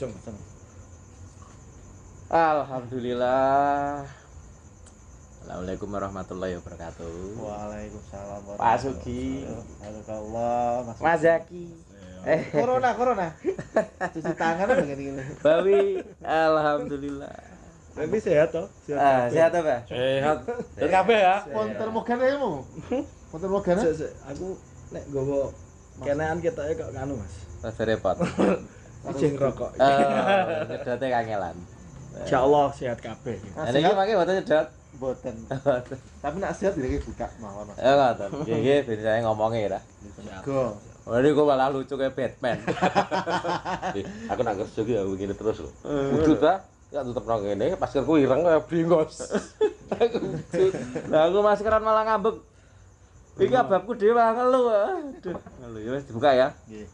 Bujeng. Alhamdulillah. Assalamualaikum warahmatullahi wabarakatuh. Waalaikumsalam Pak Sugi. Allah Mas. Mas Zaki. Eh, Corona, corona. Cuci tangan apa gini gini. Bawi. Alhamdulillah. Tapi sehat toh? Ah, sehat apa? Sehat. Dan kabeh ya. Monter mogan ilmu. Monter mogan. Aku nek nggawa kenean ketoke kok nganu, Mas. Rada repot. Ijing rokok. Eh, nyedote kangelan. Insyaallah sehat kabeh. Ini iki pakai boten nyedot. Boten. Tapi nak sehat iki buka mawon. Ya ngoten. Nggih, ben saya ngomongnya ya. Go. Ini gue malah lucu kayak Batman. Eh, aku nak kerja ya begini terus lho. Wujud ta? Ya tetep nang ngene, pasirku ireng kaya bringos. Aku. Lah aku maskeran malah ngambek. Iki ababku dhewe ngeluh. Aduh. Ngeluh ya wis dibuka ya. Nggih.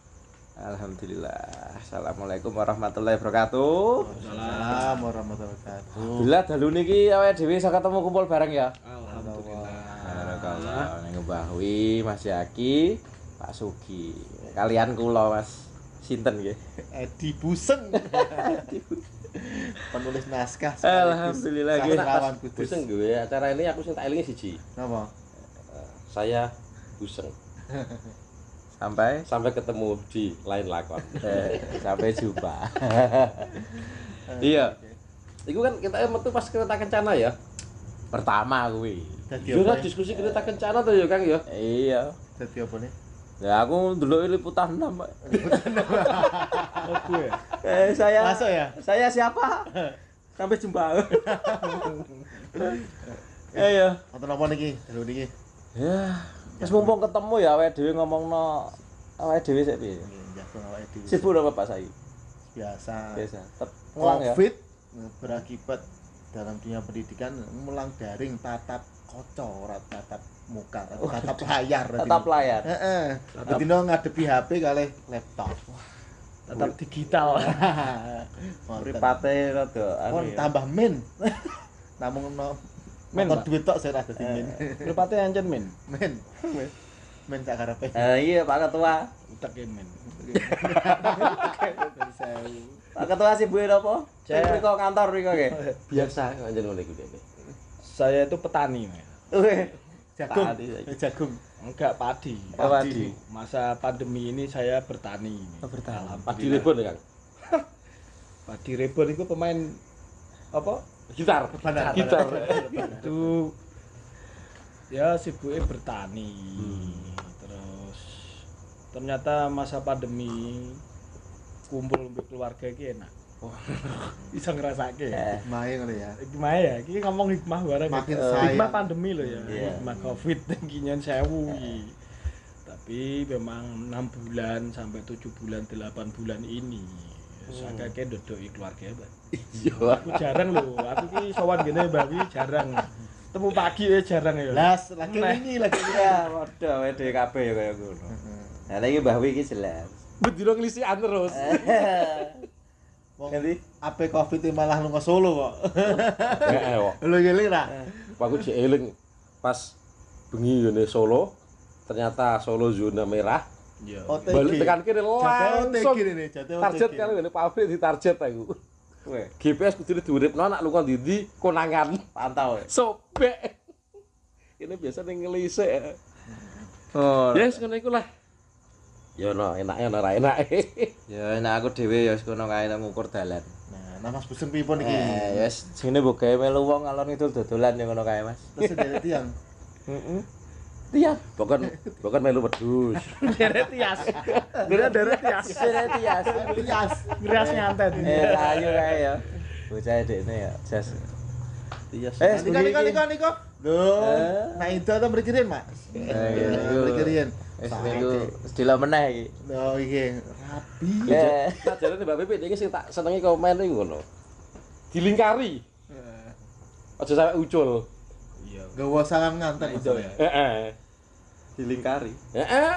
Alhamdulillah. Assalamualaikum warahmatullahi wabarakatuh. Salam warahmatullahi wabarakatuh. Bila dalu niki awake dhewe iso ketemu kumpul bareng ya. Alhamdulillah. Barakallah. Ning Mbahwi, Mas Yaki, Pak Sugi. Kalian kula Mas Sinten nggih. Edi Buseng. Penulis naskah. Alhamdulillah, nggih. Kudus. Buseng gue acara ini aku sing tak elingi siji. Napa? Saya Buseng. Sampai Sampai ketemu di lain lakon. eh, sampai jumpa. iya. Iku kan kita metu pas kereta kencana ya. Pertama kuwi. Dadi Yo apa? diskusi kereta kencana tuh ya Kang ya. Iya. Dadi apa nih? Ya aku ndelok liputan enam, Pak. Aku ya. Eh saya Masuk ya? Saya siapa? Sampai jumpa. Eh ya. Wonten apa niki? Dalu niki. Ya, wis mumpung ketemu ya awake dhewe ngomongno awake dhewe sik piye. Nggih, jago awake dhewe. Sibuk apa Pak saiki? Biasa. Biasa. Tetep ngulang ya. Covid berakibat dalam dunia pendidikan mulang daring tatap kaca ora tatap muka, tatap layar. Tetap layar. Heeh. Dadi no ngadepi HP kalih laptop. Tetap digital. Mripate rada anu ya. tambah min. Namung motor Pak. duit tok saya dadi min. Mripate ancen men. Min. Min sak karepe. Eh iya Pak Ketua. Utek men. Pak Ketua sibuke napa? Saya Saya- mriko kantor mriko nggih. Biasa anjen ngono iku dene. Saya itu petani, Mas. Wih, Jagung. Jagung. Enggak padi. Padi. Masa pandemi ini saya bertani. Oh, bertani. Padi rebon ya Kang. Padi Rebon itu pemain apa? Gitar. Benar. Gitar. itu ya sibuknya bertani Hmm. terus ternyata masa pandemi kumpul untuk keluarga iki enak bisa ngerasake Eh, Main ngono ya. gimana ya iki ngomong hikmah bareng ya. Makin sayang. hikmah pandemi loh ya Iya. hikmah covid iki nyen sewu iki. tapi memang enam bulan sampai tujuh bulan delapan bulan ini saya kayak dodoki keluarga Mbak. Iya. aku jarang loh aku ki sowan gini babi jarang temu pagi ya jarang ya Las lagi Nah. ini lagi ini. ya awake dhewe kabeh ya kaya ngono. Nah, lagi Mbah Wi iki jelas. Bedino nglisikan terus. Wong ape covid ini malah lunga solo kok. Heeh kok. Lu ngeling ra? Aku jek eling pas bengi ngene Solo. Ternyata Solo zona merah. iya. Balik tekan kene Jatuh langsung. Target kali ngene pabrik di target aku. GPS kudu diuripno nak lunga ndi konangan. pantau. Sobek. Ini biasa ning ngelisik. Oh. Ya wis ngono iku lah. Ya no, enake ono ora enake. Ya enak aku dhewe ya wis kono kae ngukur dalan. Nah, nama Mas Buseng pripun iki? Eh, ya wis sine mbok gawe melu wong alon ngidul dodolan ya ngono kae, Mas. Terus dari tiang. Heeh. Tiap bukan bukan melu wedhus. deret tias deret deret tias Sine tias. Tias. ngeras nyantet Eh, ayo kae ya. Bocah dekne ya, jas. Tias. Eh, Niko niko niko niko. Loh, Eh. nah itu tuh berikirin, Mas. Eh, niku sedila meneh iki. Oh iya, rapi. Eh, Nah, jarane Mbak Pipi iki sing tak senengi komen iku ngono. Dilingkari. Aja sampe ucul. iya Gawa salam nganten itu ya Heeh. Dilingkari. Heeh.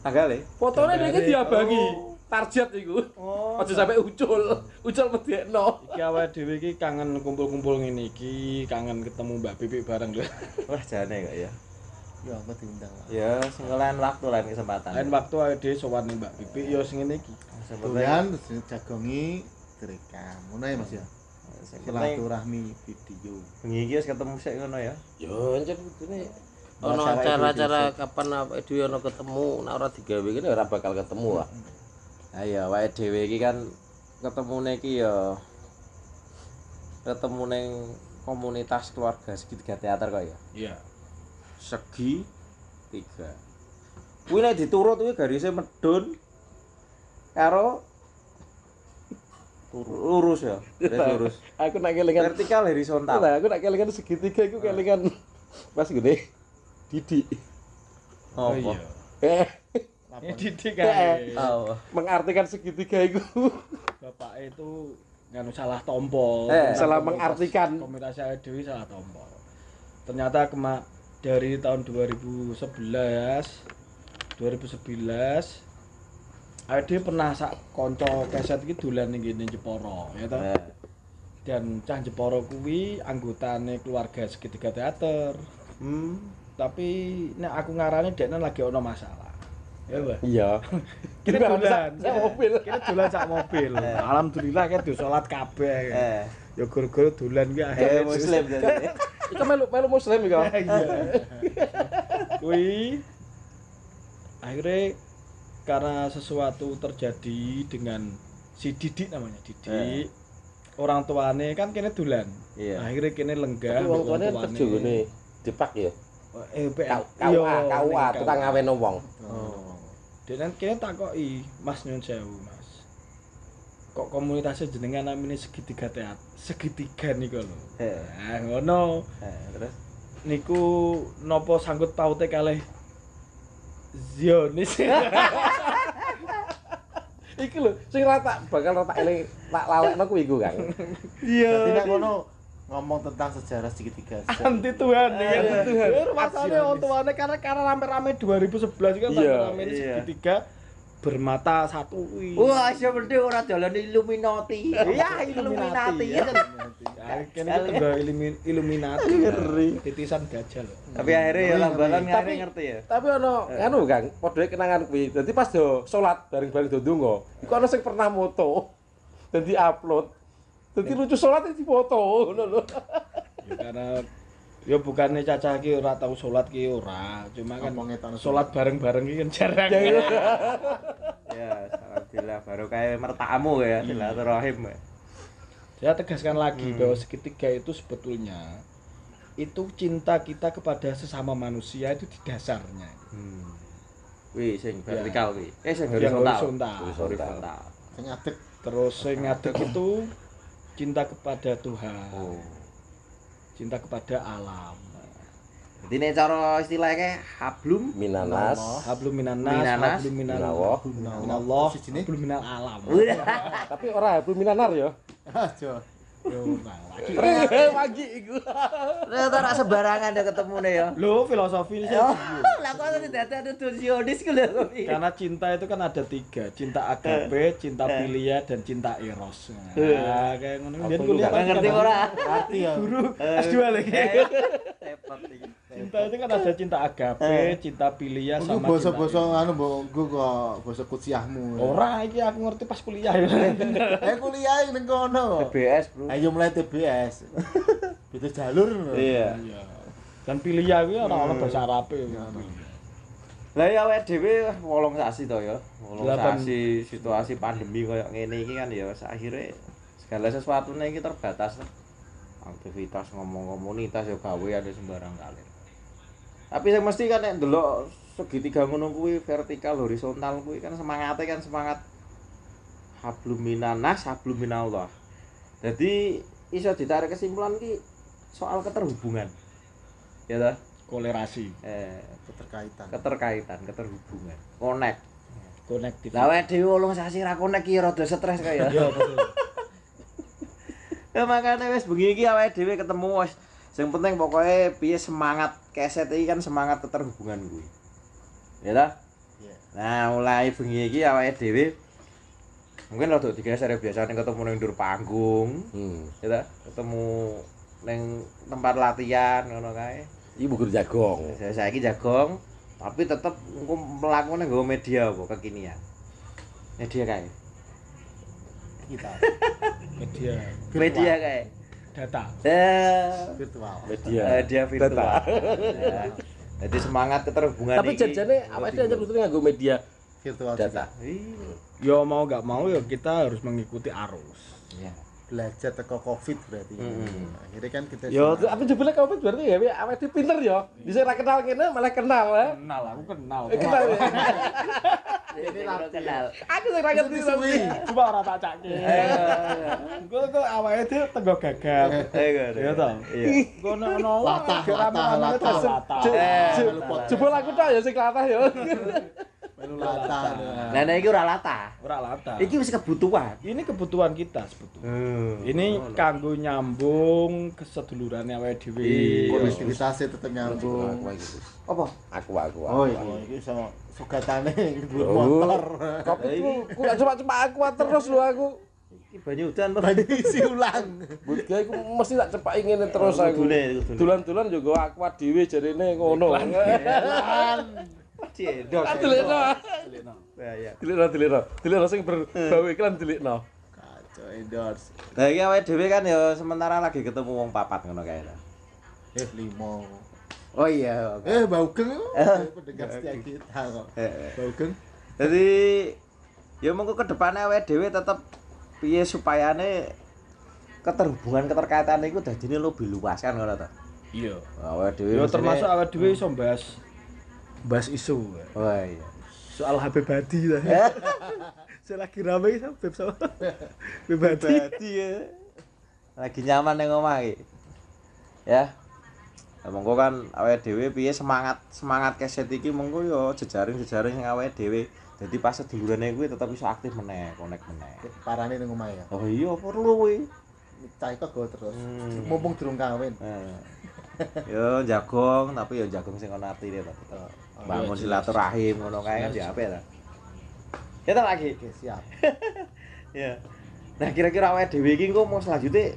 Tanggale. Fotone Gambare. iki diabangi. Target iku. Oh. Aja sampe ucul. Ucul medekno. iki awake dhewe iki kangen kumpul-kumpul ngene iki kangen ketemu Mbak Pipi bareng lho Wah, jane kok ya. Ya aku diundang. Ya, sing lain waktu lain kesempatan. Lain waktu ae dhewe sowan ning Mbak Pipi yo sing ngene iki. Dolan terus jagongi direkam. Ngono ya Mas ya. penting Silaturahmi video. bengi iki wis ketemu sik ngono ya. Yo anjir kene ono acara-acara kapan apa dhewe ono ketemu nek ora digawe kene ora bakal ketemu lah. Ayo wae dhewe iki kan ketemune iki ya ketemu ning komunitas keluarga segitiga teater kok ya. Iya. Segi tiga. Kuwi nek diturut kuwi garisnya medun karo lurus ya, lurus. Aku nak kelingan Vertikal horizontal. Lah, aku nak kelingan segitiga iku kelingan pas gede. Didi. Oh Apa? iya. Eh, Ya didik kae. Oh. mengartikan segitiga iku. Bapak itu nganu salah tombol. Eh, salah mengartikan. Komunitas saya Dewi salah tombol. Ternyata kema dari tahun 2011 2011 Ade pernah sak konco keset iki dolan ning kene Jepara, ya toh. Eh, Dan cah Jepara kuwi anggotane keluarga segitiga teater. Hmm. Tapi nek aku ngarani dekne lagi ono masalah. Ya, Mbak. Iya. Kita dolan. sak mobil. Kita dolan sak mobil. Alhamdulillah kita do salat kabeh. Eh, Ya gara-gara dolan ki eh akhirnya muslim. Iku melu melu muslim iku. Iya. Kuwi akhirnya karena sesuatu terjadi dengan si Didik namanya Didik. Orang tuane kan kene dolan. Iya. Akhirnya kene lenggah mbek tuane kerja ngene. Dipak ya. Eh, PL. KUA, tukang ngaweno wong. Oh. Dan kene takoki Mas Nyun Sewu, Mas. Kok komunitasnya jenengan namanya segitiga teat, segitiga niku lho. Eh, Nah, ngono. terus niku nopo sangkut paute kalih Zionis. Iki lho, sing rata bakal rata eling tak lalekno kuwi iku, Kang. Jadi nek Iya. ngono ngomong tentang sejarah segitiga. Anti Tuhan ya. Anti Tuhan. Masalahnya orang tuane karena karena rame-rame 2011 kan Iya, rame-rame iya. segitiga bermata satu. Wah, aja mending ora dolan Illuminati. Iya, Illuminati. ya. Ya, Kene kita udah illumin- Illuminati. Titisan gajah loh. Tapi akhirnya ya Ngeri, lambalan ngeri. akhirnya ngerti ya. Tapi ono anu, Kang, padha kenangan kuwi. Dadi pas do salat bareng-bareng do ndonga, iku ono sing pernah moto. Dadi upload. Dadi lucu salat di foto lho. Ya karena ya bukannya cacah ki ora tau salat ki ora, cuma kan salat bareng-bareng ki kan jarang. Ya, alhamdulillah baru kayak mertamu ya, silaturahim. ya. Saya tegaskan lagi bahwa segitiga itu sebetulnya itu cinta kita kepada sesama manusia itu di dasarnya. Hmm. Wih, sing Ya. vertikal wih. Eh, sing Yang horizontal. horizontal. Sing Terus yang ngadeg itu cinta kepada Tuhan, Oh. cinta kepada alam. Jadi ini cara istilahnya hablum Minanas. Hablum minanas, Minanas, hablum minal minallah, minallah, hablum minal alam. Tapi ora belum minanar ya. Pagi iku. Ternyata ora sembarangan ya ketemu nih ya. Lo filosofi ini Oh, lah kok tadi dadi ada tujuanis ku. Karena cinta itu kan ada tiga, cinta agape, cinta filia, dan cinta eros. Nah, kayak ngono. Biar kuliah kan ngerti ora? Ngerti ya. Guru S2 lagi. Cinta itu kan ada cinta agape, cinta filia Iku sama basa-basa cinta anu mbok nggo kok basa kuciahmu. Ora, iki aku ngerti pas kuliah ya. Eh kuliah ning kono. TBS, Bro. Ayo mulai TBS. Beda jalur. Iya. Iya. Dan filia kuwi ora ono bahasa Arabe. Lah ya awake dhewe wolong sasi to ya. Wolong sasi situasi pandemi koyo ngene iki kan ya akhirnya segala sesuatu iki terbatas. Aktivitas ngomong komunitas ya gawe ada sembarang kali. Tapi yang mesti kan nek ndelok segitiga ngono kuwi vertikal horizontal kuwi kan semangatnya kan semangat hablum minanas hablum minallah. Jadi iso ditarik kesimpulan ki soal keterhubungan. Ya ta? Kolerasi, Eh, Keterkaitan. keterkaitan, keterhubungan, connect. konektif. Lah awake dhewe wolong sasi ra connect ki rada stres kaya. Iya, betul. Ya makane wis bengi iki awake dhewe ketemu wis sing penting pokoknya piye semangat keset iki kan semangat keterhubungan kuwi. Ya ta? Iya. Nah, mulai bengi iki awake dhewe mungkin rada digeser ya biasanya ketemu ning ndur panggung, Hmm. ya ta? Ketemu ning tempat latihan ngono kae. Ibu guru jagong. Saya saiki jagong, tapi tetep engko mlakune nggawa media apa kekinian. Media kae. kita media Media kae. Data Eh, virtual Media. media virtual. Data. Ya. Jadi semangat keterhubungan Tapi iki jajane awake dhewe butuh nganggo media virtual data. juga. Iya. yo mau nggak mau ya kita harus mengikuti arus Iya. Belajar teko covid berarti Mm-mm. akhirnya kan kita Yo, tapi jebule kamu berarti ya dhewe pinter yo. Bisa ra kenal kene malah kenal ya. kenal aku kenal Eh, Kenal. ya? Ini kenal. Aku sing ra ngerti tapi. coba ora tak cake gue kok awalnya itu teguh gagal Iya toh? Iya. gue ono Latah, latah, latah. Eh, je- latah. Jebul aku tok ya sing latah yo. melu lata Nah, nah iki ora latah. ora lata Iki wis kebutuhan. ini kebutuhan kita sebetulnya Hmm. ini kanggo nyambung kesedulurannya awake dhewe Iya. konektivitasnya tetap nyambung Apa? Aku aku. oh iya ini sama sugatane dhuwur Oh. motor Kopi ku ku gak cuma-cuma aku terus lho aku. Iki banyu udan isi ulang But gawe ku mesti tak cepak ngene terus aku. Kudune, kudune. Dulan-dulan juga aku dhewe jarine ngono. Cendok. Dilekno. Ya, ya. Dilekno dilekno. Dilekno sing berbau iklan dilekno. kacau endorse Nah, iki awake dhewe kan ya sementara lagi ketemu wong papat ngono kae. ta. eh limo Oh iya. eh baugeng pendengar setia kita kok Eh, baugeng Jadi ya mengko ke depannya awake dhewe tetep piye supayane keterhubungan keterkaitan iku dadine lebih luas kan ngono to. iya Awake dhewe yo mestine- termasuk awake dhewe iso bahas bahas isu Oh iya. soal Habib Hadi lah saya lagi rame sama Habib sama Hadi Berarti ya. Lagi nyaman ning omah iki. Ya. Lah mengko kan awake dhewe piye semangat semangat keset iki mengko yo jejaring-jejaring sing awake dhewe. Dadi pas sedulurane kuwi tetep iso aktif meneh, connect meneh. parane ning omah ya Oh iya perlu kuwi. cah kok go terus Hmm. mumpung durung kawin Eh. Yo jagong tapi yo jagong sing ono artine to. Bangun Iya, silaturahim ngono kae kan ya apik ta. Ya ta lagi. oke siap Ya. Nah kira-kira awake dhewe iki engko mau selanjutnya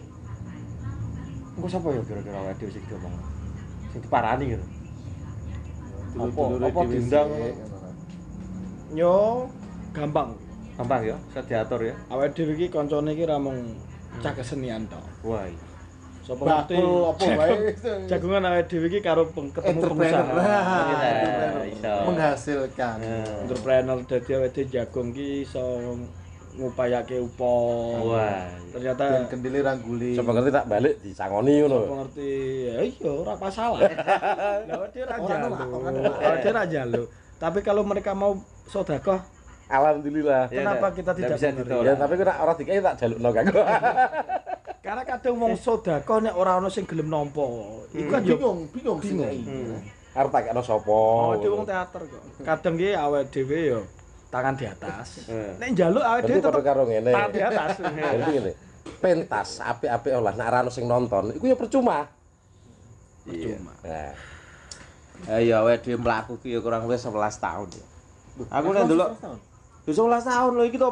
engko sapa ya kira-kira awake dhewe sing diomong. Sing diparani gitu. Apa apa diundang sih, ngono kan. yo gampang gampang ya, bisa diatur ya. awake dhewe iki kancane iki ra mung cah kesenian to Wah. Iya. ngerti Bakul apa wae jagongan awake dhewe iki karo ketemu pengusaha Entrepreneur. Iya, iso. menghasilkan entrepreneur dadi awake dhewe jagung ki iso ngupayake upo Wah. ternyata dan kendili rangguli Coba ngerti tak balik disangoni ngono. ngerti ya iya ora masalah lah dhewe ra Orang njaluk orang ra njaluk tapi kalau mereka mau sedekah Alhamdulillah. Kenapa ndak- kita tidak bisa. Ya tapi kena ora dikai tak jalukno kan. karena kadang wong sedekah nek ora ono sing gelem nampa iku kan bingung bingung Bingung. kayak gitu. Hmm. Arep tak kena sapa? dhewe wong teater kok kadang ki awake dhewe yo tangan di atas Eh. nek njaluk awake dhewe tetep karo ngene. tangan di atas Berarti ngene. Pentas apik-apik olah nek ora ono sing nonton iku ya percuma. Iya. Percuma. Nah, Eh ya awake dhewe mlaku ki ya kurang luwih 11 tahun ya. Aku nek ndelok Ya 11 tahun lho iki to.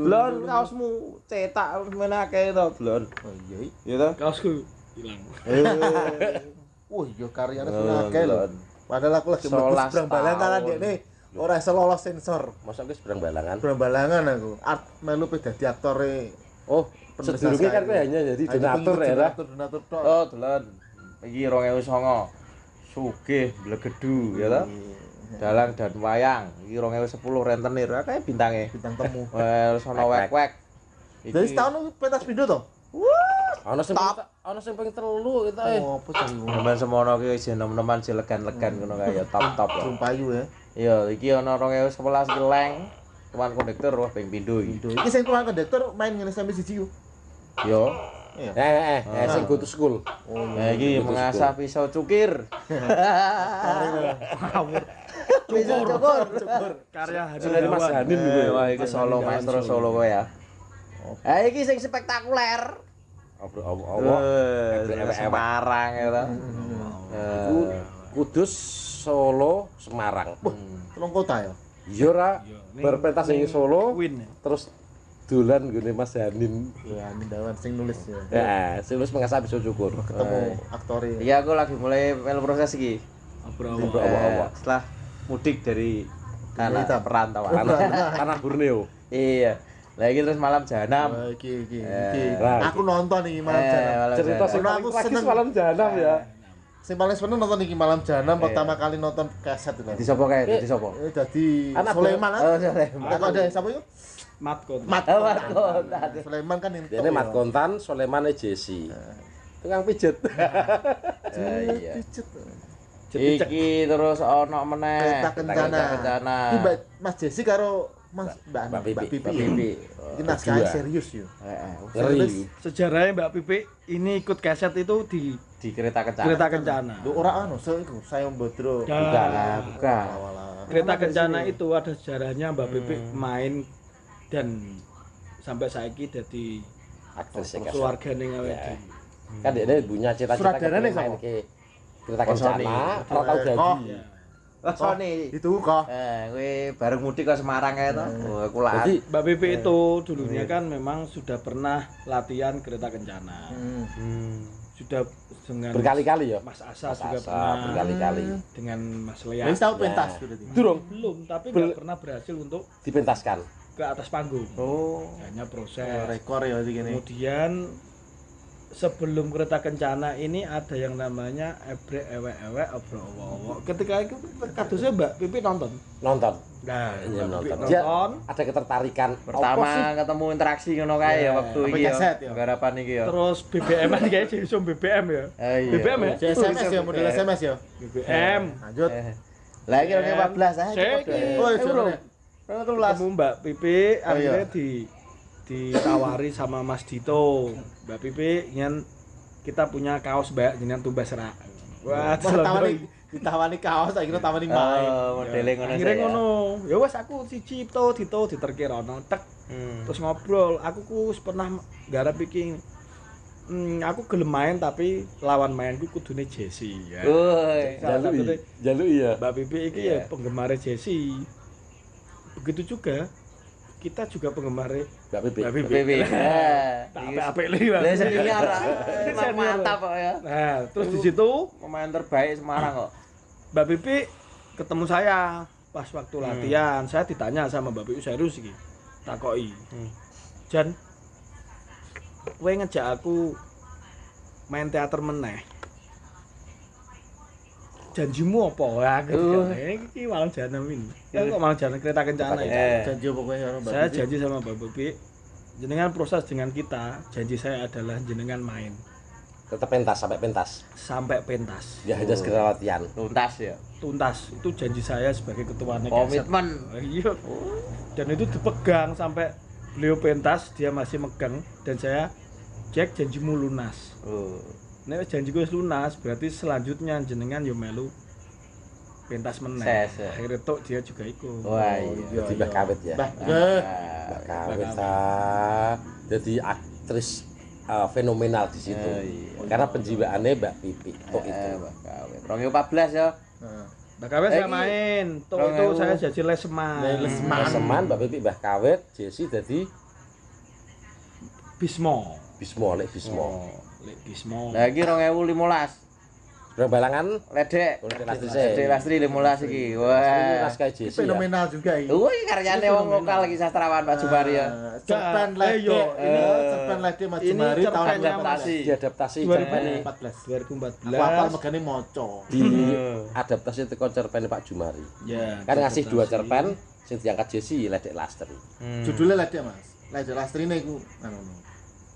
Blon kaosmu cetak menake to, Blon. oh iya iya. Ya to? kaosku hilang wah iya karyanya Oh, sudah akeh lho padahal aku lagi mlebu seberang balangan nih ora iso lolos sensor mosok wis berang balangan. seberang balangan aku art melu pe dadi aktore Oh, sedurunge kan kowe hanya jadi donatur ya. donatur donatur tok Oh, Blon. Iki 2009. Sugih blegedu ya to? Dalang dan wayang. Iki 2010 rentenir. Akeh bintange. bintang temu Well, sono Wek-wek. jadi setahun itu pentas video toh Ono sing ono sing pengen telu kita eh. oh apa sih Nemen semono ki wis enom-enoman si legan-legan ngono kae ya top-top ya. Burung payu ya Iya, iki ana 2011 ki leng. Tuan kondektur wah ping pindho iki. Ini sing tukang kondektor main ngene sampai siji ku Yo. iya Eh eh eh, eh sing go to school. oh Nah, iki mengasah pisau cukir. Pisau cukur. karya Hadi dari Mas. Hanin juga ya. Wah, iki solo maestro solo kowe ya. Ah iki sing spektakuler. Apa apa. Eh. Semarang ya. Ku- Kudus Solo Semarang. telung kota ya Iya berpentas ing Solo Win terus dolan gone Mas Hanin. Ya, Mindawan sing nulis ya. Ya, sing wis mengasah bisa syukur. Ketemu aktornya. Iya aku lagi mulai melu proses iki. Eh, apa-apa. setelah mudik dari tanah hitam. perantauan. Tanah tanah Borneo. iya. Lagi terus malam jahanam. Wah, iki iki Eh, iki. nah. Aku nonton iki malam Eh, jahanam. malam Cerita jahanam. sing paling aku seneng. malam jahanam ya. Sing paling seneng nonton iki malam jahanam Iya. pertama kali nonton kaset itu. Di sopo kae? Di sopo? Eh dadi Anak Sulaiman Oh, ah. Sulaiman. Aku ada siapa itu? mat kon Mat. Oh, Mat Kontan. Sulaiman kan itu. Dene Mat Kontan, Soleman Jesse. Tukang pijet. Eh, iya. Pijet. Iki terus ono meneh. Kereta kencana. Kereta kencana. Iki Mbak Mas Jesse karo Mas Mbak Mbak Pipi. Mbak Pipi. Mbak Pipi. Ini Berdua. serius yo. Eh, eh, sejarahnya Mbak Pipi ini ikut kaset itu di di kereta kencana. kereta kencana Lu ora anu, so iku saya Bodro. Ya. Bukan lah, bukan. Kereta kencana itu ada sejarahnya Mbak Pipi main dan sampai saiki jadi Aktris ya. keluarga ning awake Ya. Kan dia punya cita-cita main ke kereta Oh, kencana, Oh. jadi. Ya. Oh, Sony. Itu kok. Eh, kowe bareng mudik ke Semarang kae to. Oh, aku lah. Jadi Mbak Pipi itu dulunya kan memang sudah pernah latihan kereta kencana Hmm. Hmm. sudah dengan berkali-kali ya. Mas Asa Mas juga Asa, pernah berkali-kali. dengan Mas Lea Wis Ya. pentas berarti. Durung belum tapi Bel- pernah berhasil untuk dipentaskan. ke atas panggung Oh. hanya Eh, proses rekor ya iki gini. kemudian sebelum kereta kencana ini ada yang namanya ebrek ewek ewek obro owo ketika itu kadusnya mbak Pipi nonton Nonton. nah Iya, nonton. Nonton Ada ketertarikan. Pertama ketemu interaksi ngono kae ya Ya, waktu apa iki ya. ya? Garapan iki ya. terus BBM kan kayak jadi zoom BBM ya Eh, iya. BBM ya? SMS ya model SMS ya. BBM Lanjut. Eh. Lah iki rong 14 ae. Cek. Oh, Eh, iya, bro. iya. Rong 13. ketemu Mbak Pipi Oh, akhirnya iya. di ditawari sama Mas Dito Mbak Pipi ingin kita punya kaos Mbak dengan tumbas serak wah tawani ditawani kaos, akhirnya tawani main. Oh, modele ngono akhirnya saya. ngono ya wes aku siji to Dito diterke rono tek Hmm. terus ngobrol aku ku wis pernah garap iki Hmm, aku gelem main tapi lawan mainku kudune Jesse ya. Woi. Salah Jalui, satunya jalui ya. Mbak Bibi iki Iya. ya penggemar Jesse. Begitu juga kita juga penggemar Mbak Pipi. Mbak Bibi. Eh. Tak iki- apik lagi Mbak Lah Bibi. Senior. mantap kok ya. Nah, terus di situ Pemain terbaik Semarang kok. Mbak Bibi ketemu saya pas waktu Hmm. latihan. Saya ditanya sama Mbak Bibi serius iki. Takoki. Hmm. Jan kowe ngejak aku main teater meneh. Janjimu apa? Ya, Uh. ini malam jahanam ini. Ya kok malam jahanam kereta kencana Kereta ya. Eh. Janji pokoknya orang Mbak Saya Bibi. janji sama Mbak Bibi, jenengan proses dengan kita, janji saya adalah jenengan main Tetap pentas sampai pentas. sampai pentas. Ya hanya segera latihan. Tuntas ya. Tuntas. Itu janji saya sebagai ketua Nekeset. Komitmen. Iya. Dan itu dipegang sampai beliau pentas, dia masih megang dan saya cek janjimu lunas. Oh. Nek janjiku wis lunas, berarti selanjutnya jenengan yo melu pentas ya. Akhirnya tok dia juga ikut. Wah, Oh, iya. iya. Jadi Mbak Kawit ya. Mbah, Ah. Mbak Kawit ah. Jadi aktris uh, fenomenal di situ. Eh, iya. Karena penjiwaannya Mbak Pipi. Tok itu. Eh, Mbak Kawit. 2014 ya. Nah, Mbak Kawet saya Eh, main, tok itu saya jadi leseman. Les- leseman. Mas Seman, Mbak Pipi, Mbah Kawit, Jesse jadi Bismo. Bismo, Lek Bismo. Bismo. Lah iki 2015. Berang balangan, Ledek. Ledek Lastri Ledek Lastri 15 iki. Wah. Jesse ya. fenomenal juga ini. Wih, karyane wong lokal lagi sastrawan Pak Jumari ya. Ah, Cerpen Eh, Lede, yo, ini eh, cerpen Lede Mas Jumari tahun 2014. adaptasi. Diadaptasi 2000. cerpen ini 14. 2014. Aku apal megane moco. di adaptasi teko cerpen Pak Jumari. Ya. Kan ngasih dua cerpen sing diangkat Jesse Ledek Lastri. Hmm. Judulnya Lede Mas. Lede Lastrine iku anu.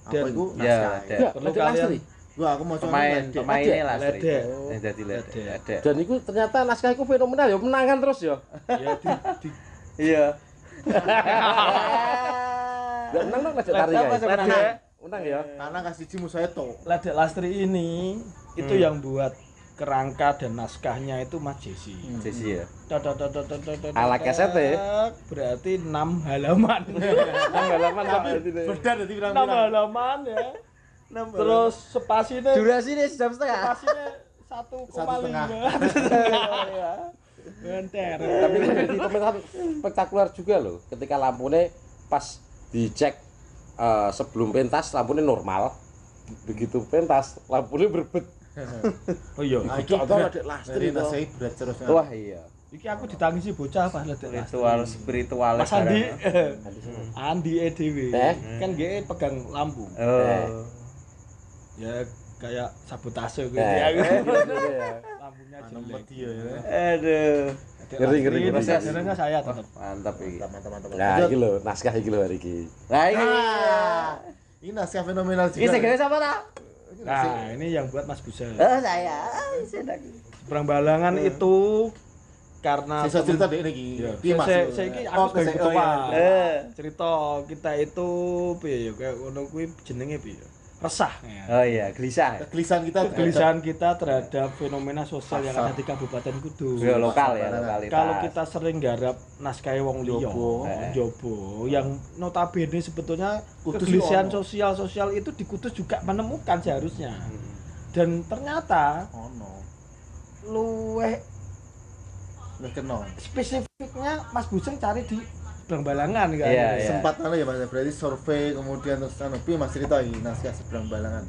Apa Dan- iku? Ya, Naskah. Lede. Ya, Perlu kalian- Lastri. Gua aku mau pemain pemainnya Lastri. Ledek. Yang dadi Ledek. Ledek. Ledek. Dan itu ternyata naskah itu fenomenal ya, menangan terus ya. Ya di, di Iya. Menang dong Ledek Tari ya. Menang ya. Karena kasih cimu saya to. Ledek Lastri ini itu Hmm. yang buat kerangka dan naskahnya itu Mas ya. Dot, dot, dot, dot, Ala dot, keset ya? Berarti 6 halaman. Menang halaman Pak. Beda dadi 6 pirang-pirang. halaman ya. Terus spasinya Durasi ini jam setengah. spasinya 1,5. Satu setengah. ya. Bentar. Tapi itu jadi pemerintahan spektakuler juga loh ketika lampunya pas dicek eh, sebelum pentas lampunya normal. Begitu pentas lampunya berbet. Oh iya. Ah, Iki ada laster Dari itu. nasihat berat terus. Wah iya. Iki aku ditangisi bocah pas lihat Ritual spiritual. Mas Andi. Andi EDW. Eh? Kan dia pegang lampu. Oh. Ya kayak sabotase gitu Eh, ya. iya. Lampunya Nomor jelek. dia ya. Aduh. Ngeri, ngeri, ngeri. Proses saya tetap. Mantap iki. Mantap, mantap. Nah, iki lho, naskah iki lho hari iki. Lah iki. Ah, ini naskah fenomenal Iki juga. sing gawe sapa ta? Nah, ini yang buat Mas Busa. Oh, saya. Sedang. Seberang balangan itu karena Sisa cerita deh ini. Iya. Piye, Mas? Saya saya iki aku Oh, sebagai saya- oh, ketua. iya. Eh. Cerita kita itu piye ya kayak ngono kuwi jenenge piye ya? Resah ya. Oh iya, gelisah. Kegelisahan kita Kegelisahan kita terhadap fenomena sosial yang Pasar. ada di Kabupaten Kudus. Ya lokal ya, lokalitas. Kalau kita sering garap naskah wong liya, Jobo. Eh. Jobo, yang notabene sebetulnya Kudus kegelisahan sosial-sosial itu di Kudus juga menemukan seharusnya. Hmm. Dan ternyata Oh no. luweh kenal. spesifiknya Mas Buseng cari di Seberang Balangan kan. Iya, iya. Sempat anu ya Mas, berarti survei kemudian terus anu piye Mas cerita naskah seberang balangan.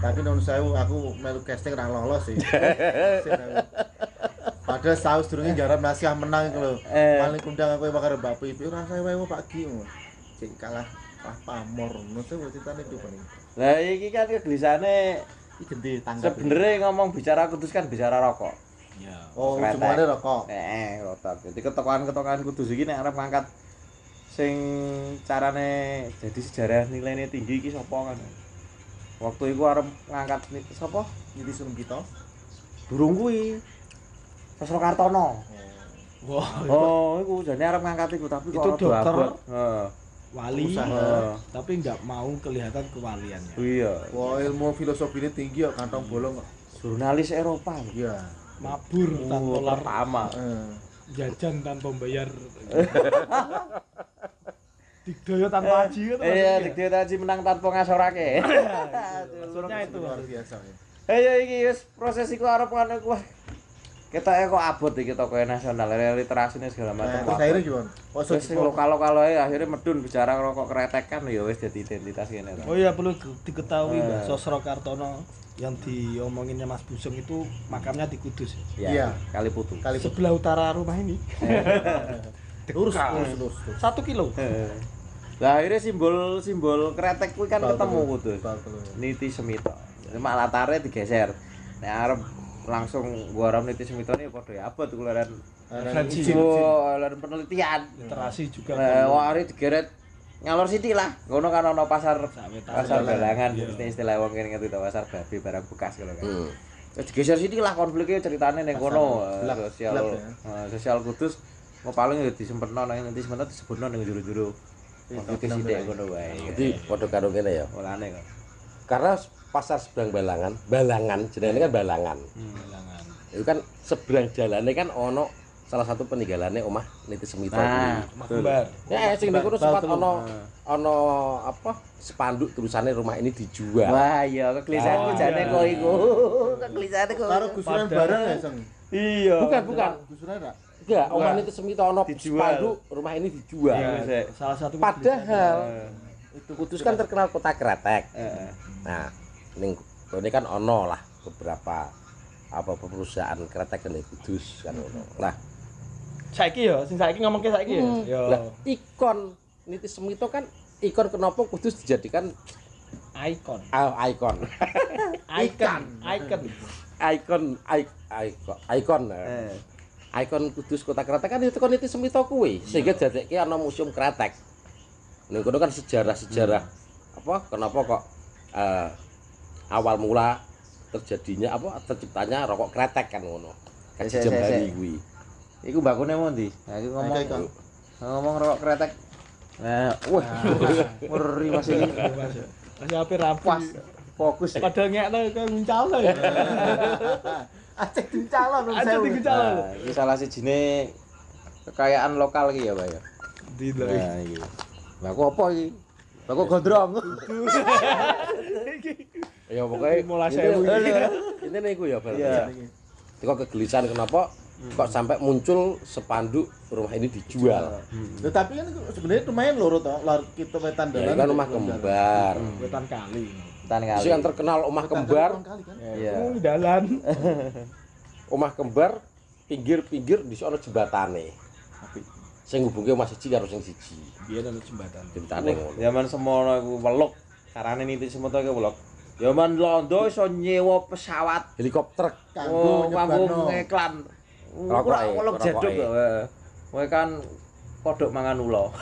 Tapi non saya aku melu casting ra lolos sih. Padahal saus durunge garap naskah menang iku lho. Eh. Paling kundang aku bakal Mbak Pipi ora saya wae Pak Gi. Cek kalah kalah pamor. Sih ceritane itu paling. Lah iki kan kegelisahane Iki gede tanggap. sebenarnya ngomong bicara kudus kan bicara rokok. Iya. Oh, ujungane rokok. Eh, rotak. Jadi ketokohan-ketokohan kudus iki nek arep ngangkat sing carane jadi sejarah nilainya tinggi iki sapa kan. Waktu iku arep ngangkat sapa? Jadi suruh kita. Durung kuwi. Sasro Kartono. Wah, Oh, iku jane arep ngangkat iku tapi kok Itu dokter. wali Usaha. Tapi nggak mau kelihatan kewaliannya. Iya. Wah, ilmu filosofinya tinggi ya kantong bolong kok. Jurnalis Eropa. Iya. Mabur tanpa Oh, lar pertama. Jajan tanpa bayar. Digdoyo tanpa haji itu Iya, maksudnya. dik dia tadi menang tanpa ngasorake. Maksudnya itu. luar biasa ya. Ayo iki wis proses iku arep ngono ku. Kita kok abot iki toko nasional, literasi ini segala Nah, macam. terus akhirnya gimana? Oh, Terus sing lokal-lokal ae akhirnya medun bicara rokok kretek kan ya wis jadi identitas kene. Oh iya perlu di- diketahui Eh. Mbak Sosro Kartono yang diomonginnya Mas Busung itu makamnya di Kudus. Iya. kali putu. Sebelah utara rumah ini. lurus, lurus, lurus, lurus. Satu kilo. Lah akhirnya simbol simbol kretek kuwi kan Bal ketemu kudus. Niti Semito. Cuma latarnya digeser. Nek arep langsung gua arep Niti Semito ini padha ya abot. Oh, laran penelitian. Literasi juga. Nah, wah hari digeret ngalor siti lah. Ngono kan ono pasar pasar balangan Iya. istilah istilah wong kene ngerti pasar babi barang bekas kalau kan. Hmm. Terus digeser sini lah konfliknya ceritanya ning kono eh, sosial ya. eh, sosial kudus mau paling ya disempetno nang nanti sebentar disebutno ning juru-juru konflik Iya, sithik ngono wae. Jadi padha karo kene ya. Olane kok. Karena pasar seberang balangan, balangan jenenge kan balangan. Bilangan. Itu kan seberang jalannya kan ono salah satu peninggalannya omah Niti Semito. Nah, betul. kembar. Ya, sing Bal- niku sempat ono ono apa spanduk tulisannya rumah ini dijual. Wah, iya kegelisahanku Oh, jane iya. kok iku. Kegelisahanku. Karo gusuran barang ya, Sang? Iya. Bukan, bukan. Gusuran enggak? Enggak, omah Bukan. Niti Semito ono Dijual. spanduk rumah ini dijual. Iya. Ya, salah satu Padahal Itu Kudus kan terkenal kota kretek. eh, Nah, ning ini kan ono lah beberapa apa perusahaan kretek di Kudus kan ono. Lah, saiki ya, sing saiki ngomong ke saiki ya. Ya. lah ikon Niti Semito kan ikon kenapa Kudus dijadikan Icon. ah, ikon. Icon. Icon. ikon ik- ikon ikon eh. Ikon Kudus kota kretek kan itu kon Niti Semito kuwi sehingga jadekke ana museum kretek. Ning kono kan sejarah-sejarah apa kenapa kok eh, awal mula terjadinya apa terciptanya rokok kretek kan ngono. Kan Jembari sik. kuwi. Iku mbakune mau ndi? Nah, iku ngomong Ikon. ngomong rokok kretek. Nah, wah, ngeri Mas iki. Masih apa rapi. Pas fokus. Padahal ngekno kok nguncal ya. Acek dincalon Aja diguncal. Nah, iki salah sijine kekayaan lokal iki ya, Pak ya. Di Nah, iki. Apa iki? Mbakku gondrong. Ya pokoknya Mulai ini- sewu ini ini nih ya berarti. Iya. Itu kok kegelisahan kenapa kok sampai muncul spanduk rumah ini dijual. Loh, tapi kan sebenarnya lumayan loro toh, lor kita wetan Ya, dalan. itu kan rumah kembar. wetan kali Tan Itu kali. yang terkenal rumah kembar, kan. Iya. oh dalan rumah kembar pinggir-pinggir di sono jembatane. Sing hubunge Mas siji karo sing siji. biar ada jembatan Jembatane ngono. Zaman semono aku weluk. Carane niti semono aku weluk. Zaman londo iso nyewa pesawat. Helikopter Oh, Kanggo kamu nyebarno. ngeklan. Ora weluk jeduk kok. heeh. Kowe kan kodok mangan ulo.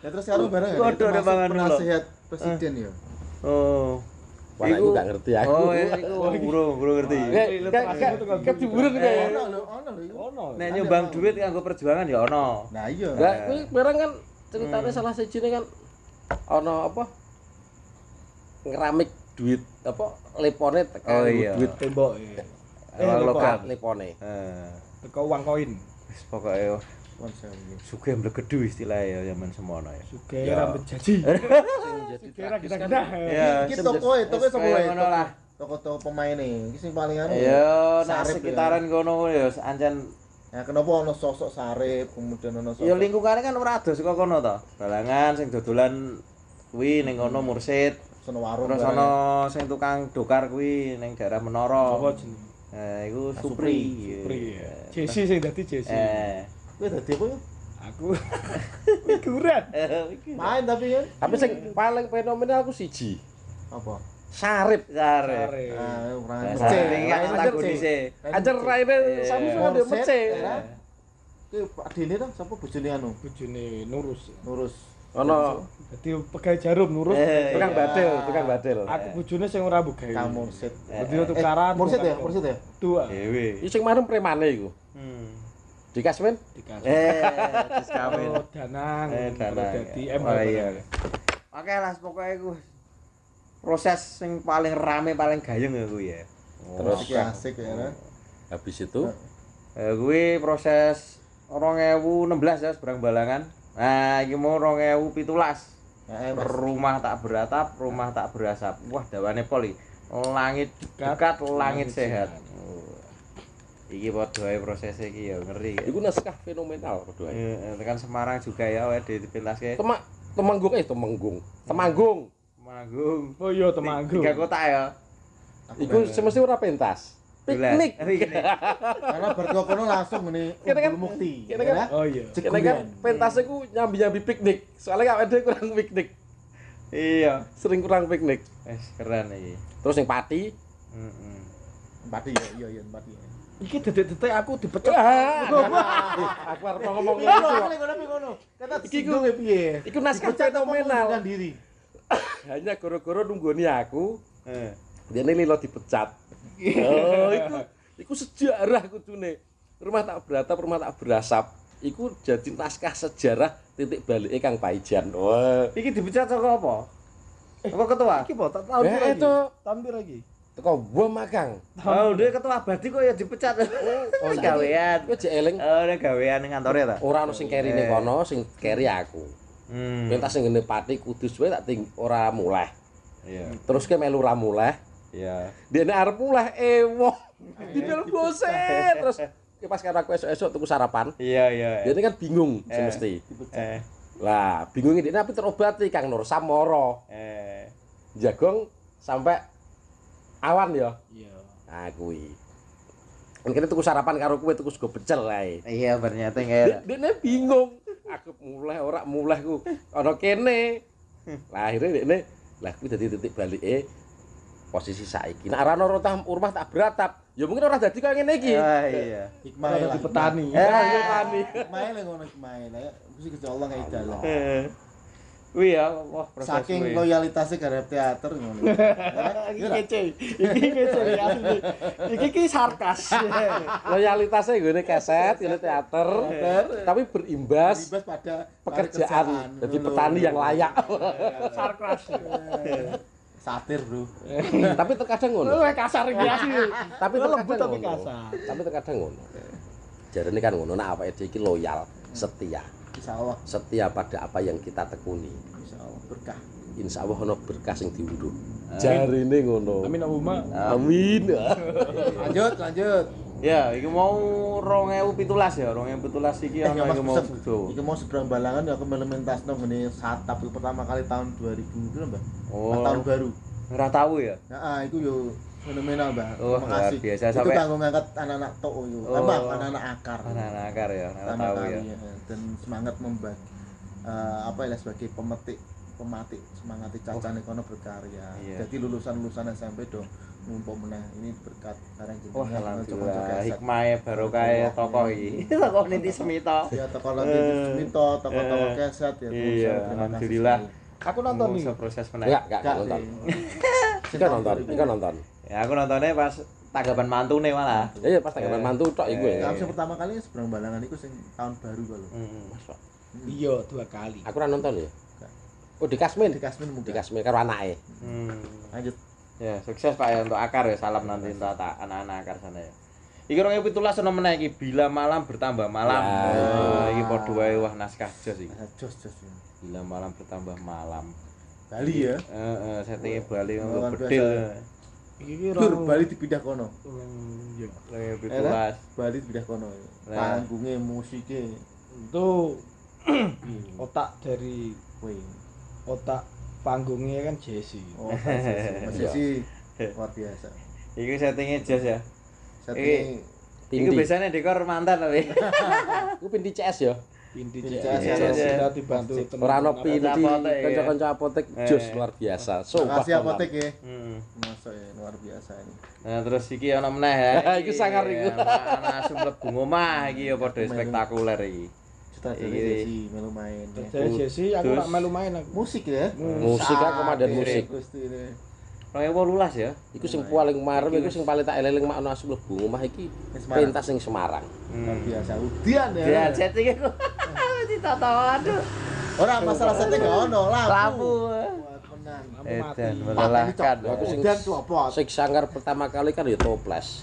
Ya terus sekarang bareng ya. Itu ada masuk mangan dulu. Penasihat presiden ya. Oh. Wah, aku gak ngerti aku. Oh, iya, iku bro, bro ngerti. Kayak kayak kayak diburen kayak. Ono lho, ono lho. ono Nek nyumbang duit kanggo perjuangan ya ono. Nah iya. Lah kuwi barang kan ceritanya salah sijine kan ono apa? Ngeramik duit apa lepone tekan Oh, iya. duit tembok ya Uang logam. lepone. Eh, teko uang koin wis pokoke. Sugih mblegedu istilahnya ya zaman semono ya. suge Ya. rambut jaji kira tragis kita kita Iya. Iki toko e, toko sapa wae? ngono lah. Toko-toko pemain e. Iki sing paling anu. Ya, nak Sarip sekitaran kono ya ancen Ya kenapa ono sosok sarip, kemudian ono sosok ya lingkungannya kan ora ado saka kono to. Balangan sing dodolan kuwi ning kono Mursid. sono warung. Terus bareng. ana sing tukang dokar kuwi ning daerah Menara. apa jeneng Eh, iku Ah, Supri. Supri ya Jesse sing dadi Jesse Eh. Kowe dadi apa ya? aku figuran Main tapi ya. Tapi sing paling fenomenal aku siji. Apa? Sarip. Sare. Ah, Nah, mece. Kan Raine antagonise. Ajar raine Iya. sami semua dia mece. ya. Pak Dene to, sapa bojone anu? bojone nurus Nurus. Ono dadi pegawai jarum nurus Eh, tukang iya. badil, tukang badil. aku bojone sing ora bugawe Kamu Mursid. dadi tukaran Mursid ya, Mursid ya. dua Dewe. Iki sing marem premane iku. Hmm. Dikasmen dikasih Eh, kawin. Oh, danang Eh, danang. dadi Oh, M iya. Oke lah, pokoknya iku proses sing paling rame paling gayeng ya kuwi ya. Terus Asik asik ya. kan? habis itu Eh, kuwi proses 2016 ya seberang balangan. Nah, iki mau 2017. Ya, eh. Rumah tak beratap, rumah tak berasap. Wah, dawane poli. Langit Dekat, dekat, langit langit sehat. sehat. Oh. Iki padha ae prosesnya iki ya ngeri. iku naskah fenomenal kedua. Eh, tekan Semarang juga ya wae dipintaske. Temak Temanggung eh Temanggung. Temanggung. Manggung. oh iya temanggung Tiga kota ya. Iku semesti ora pentas. Piknik. Karena bertua kono langsung meni Kira kan- mukti. kan- ya. oh iya Kene kan pentasnya ku nyambi-nyambi piknik. Soalnya gak ada kurang piknik. Iya. Sering kurang piknik. Wes keren iki. Terus yang pati. Heeh. Pati ya, iya iya pati. ya. Iki detik-detik aku dipecat Ah, aku harus ngomong Ngono, ngono. ngono. Kata singgung ya piye? Iku naskah apa fenomenal. diri. Hanya goro-goro nunggoni aku. Eh. Dia ini lilo dipecat. Oh, iku iku sejarah kudune. Rumah tak beratap, rumah tak berasap. Iku jadi naskah sejarah titik baliknya Kang Paijan. Wah. Iki dipecat saka apa? Apa ketua? iki tak tahun Eh, itu. tahun iki Teko gua magang. Oh, dia ketua abadi kok ya dipecat. Oh, gawean. Kowe jek eling Oh, dia gawean ning kantore ta? ora ono sing keri ning kono, sing keri aku. Hmm. Pentas sing ngene pati kudus wae tak ting ora muleh. Iya. Terus ke melu ora muleh, Iya. dene arep muleh ewoh. Didel bosen terus ke pas karo aku esuk-esuk tuku sarapan. Iya, iya. Dia kan bingung sing Eh. Eh, Lah, bingungnya dia tapi terobati Kang Nur Samoro. eh. Jagong sampai awan ya. iya Nah, kuwi. Kene tuku sarapan karo kowe tuku sego pecel ae. Iya, ternyata enggak. Dene bingung. Aku mulai ora mulai ku ana kene. Lah akhirnya dene lah kuwi dadi titik balike posisi saiki. Nek ora ana rumah, rumah tak beratap, ya mungkin ora dadi kaya ngene iki. Ah, iya. Hikmah Ada lah. di petani Eh, Petani. Hikmah lah ngono hikmah ya. Mesti Gusti Allah kayak dalan. Eh. Wih ya, wah proses Saking kuwi. loyalitasnya terhadap teater ngono. iki kece iki kece asli iki ki sarkas Loyalitasnya gue keset, ini teater, tapi berimbas Bebas pada pekerjaan. Jadi ngono. petani yang layak. sarkas Satir, Bro. tapi terkadang ngono. lu kasar iki asli Tapi terkadang lembut tapi kasar Tapi terkadang ngono. Jarene kan ngono, nah apa iki loyal, setia. Insyaallah, Setia pada apa yang kita tekuni. insyaallah berkah. Insya Allah ono berkah sing diunduh. Jarine ngono. amin Allahumma Amin. Lanjut, lanjut. Ya, iki mau 2017 ya, 2017 iki Eh, ono ya, iki mau. Iki mau seberang balangan ya aku melu mentas nang ngene satap pertama kali tahun 2000 itu Mbak. Oh. tahun baru. Ora tahu ya. Nah, itu yo fenomenal, Mbak. Oh, Terima luar kasih. biasa. Itu Sampai- kanggo ngangkat anak-anak tok yo. Oh. Apa anak-anak akar. Anak-anak akar ya, Pertama tahu kali, ya. ya. Dan semangat membagi eh, apa ya sebagai pemetik pematik semangati cacane kono berkarya. Iya. Jadi lulusan-lulusan SMP do numpuk meneh ini berkat Wah, jenengan alhamdulillah hikmahnya baru kayak tokoh iki. Tokoh Niti Semito. Ya tokoh lagi Smito, tokoh-tokoh Eh, keset ya. iya, alhamdulillah. Aku nonton nih. Bisa proses meneh. Enggak, enggak Enggak, nonton. Iku nonton, nonton. Ya aku nontonnya pas tanggapan mantune malah. Ya ya pas tanggapan mantu tok iku ya. Yang pertama kali seberang balangan itu sing tahun baru kalau. Heeh. Iya, dua kali. Aku ora nonton ya. Oh di Kasmin. Di Kasmin Di mungkin. Kasmin karo anake. Hmm. Lanjut. Ya, sukses Pak ya untuk akar ya. Salam nanti untuk tak anak-anak akar sana ya. Iki 2017 ono meneh iki bila malam bertambah malam. Ya. Oh, iki padha wae wah naskah jos iki. Jos jos. Bila malam bertambah malam. Bali ya. Heeh, settingnya Bali Luar untuk biasa. bedil. Iki Tur Bali dipindah kono. Iya. 2017. Bali dipindah kono. Panggungnya, musiknya, Itu otak dari wih. otak panggungnya kan Jesse. Oh, masih sih luar biasa. Iki settingnya jos ya. Setting Iku biasanya dekor mantan tapi. Iku pindi CS ya. Pinti CS. Kita dibantu teman. Ora ono pindi apotek, ya. kanca-kanca apotek Eh. jos luar biasa. Sumpah. Makasih apotek ya. Hmm. Masa ya luar biasa ini. Nah terus iki ana meneh ya. Iku sangar iku. Ana asum mlebu omah iki ya padha spektakuler iki. Iki. Desi melu main. ya. Jesse aku rak melu main aku. Musik ya. Musik komandan Sapi, musik. Gusti ini. 2018 ya. Iku sing paling marem iku sing paling tak eling mak ono asli mlebu omah iki pentas ning Semarang. Luar biasa. Udian ya. Ya setting iku. Ditata aduh. Orang masalah setting gak ono. Lampu mati. Edan melelahkan. Aku sing- copot. Sing sangar pertama kali kan ya toples.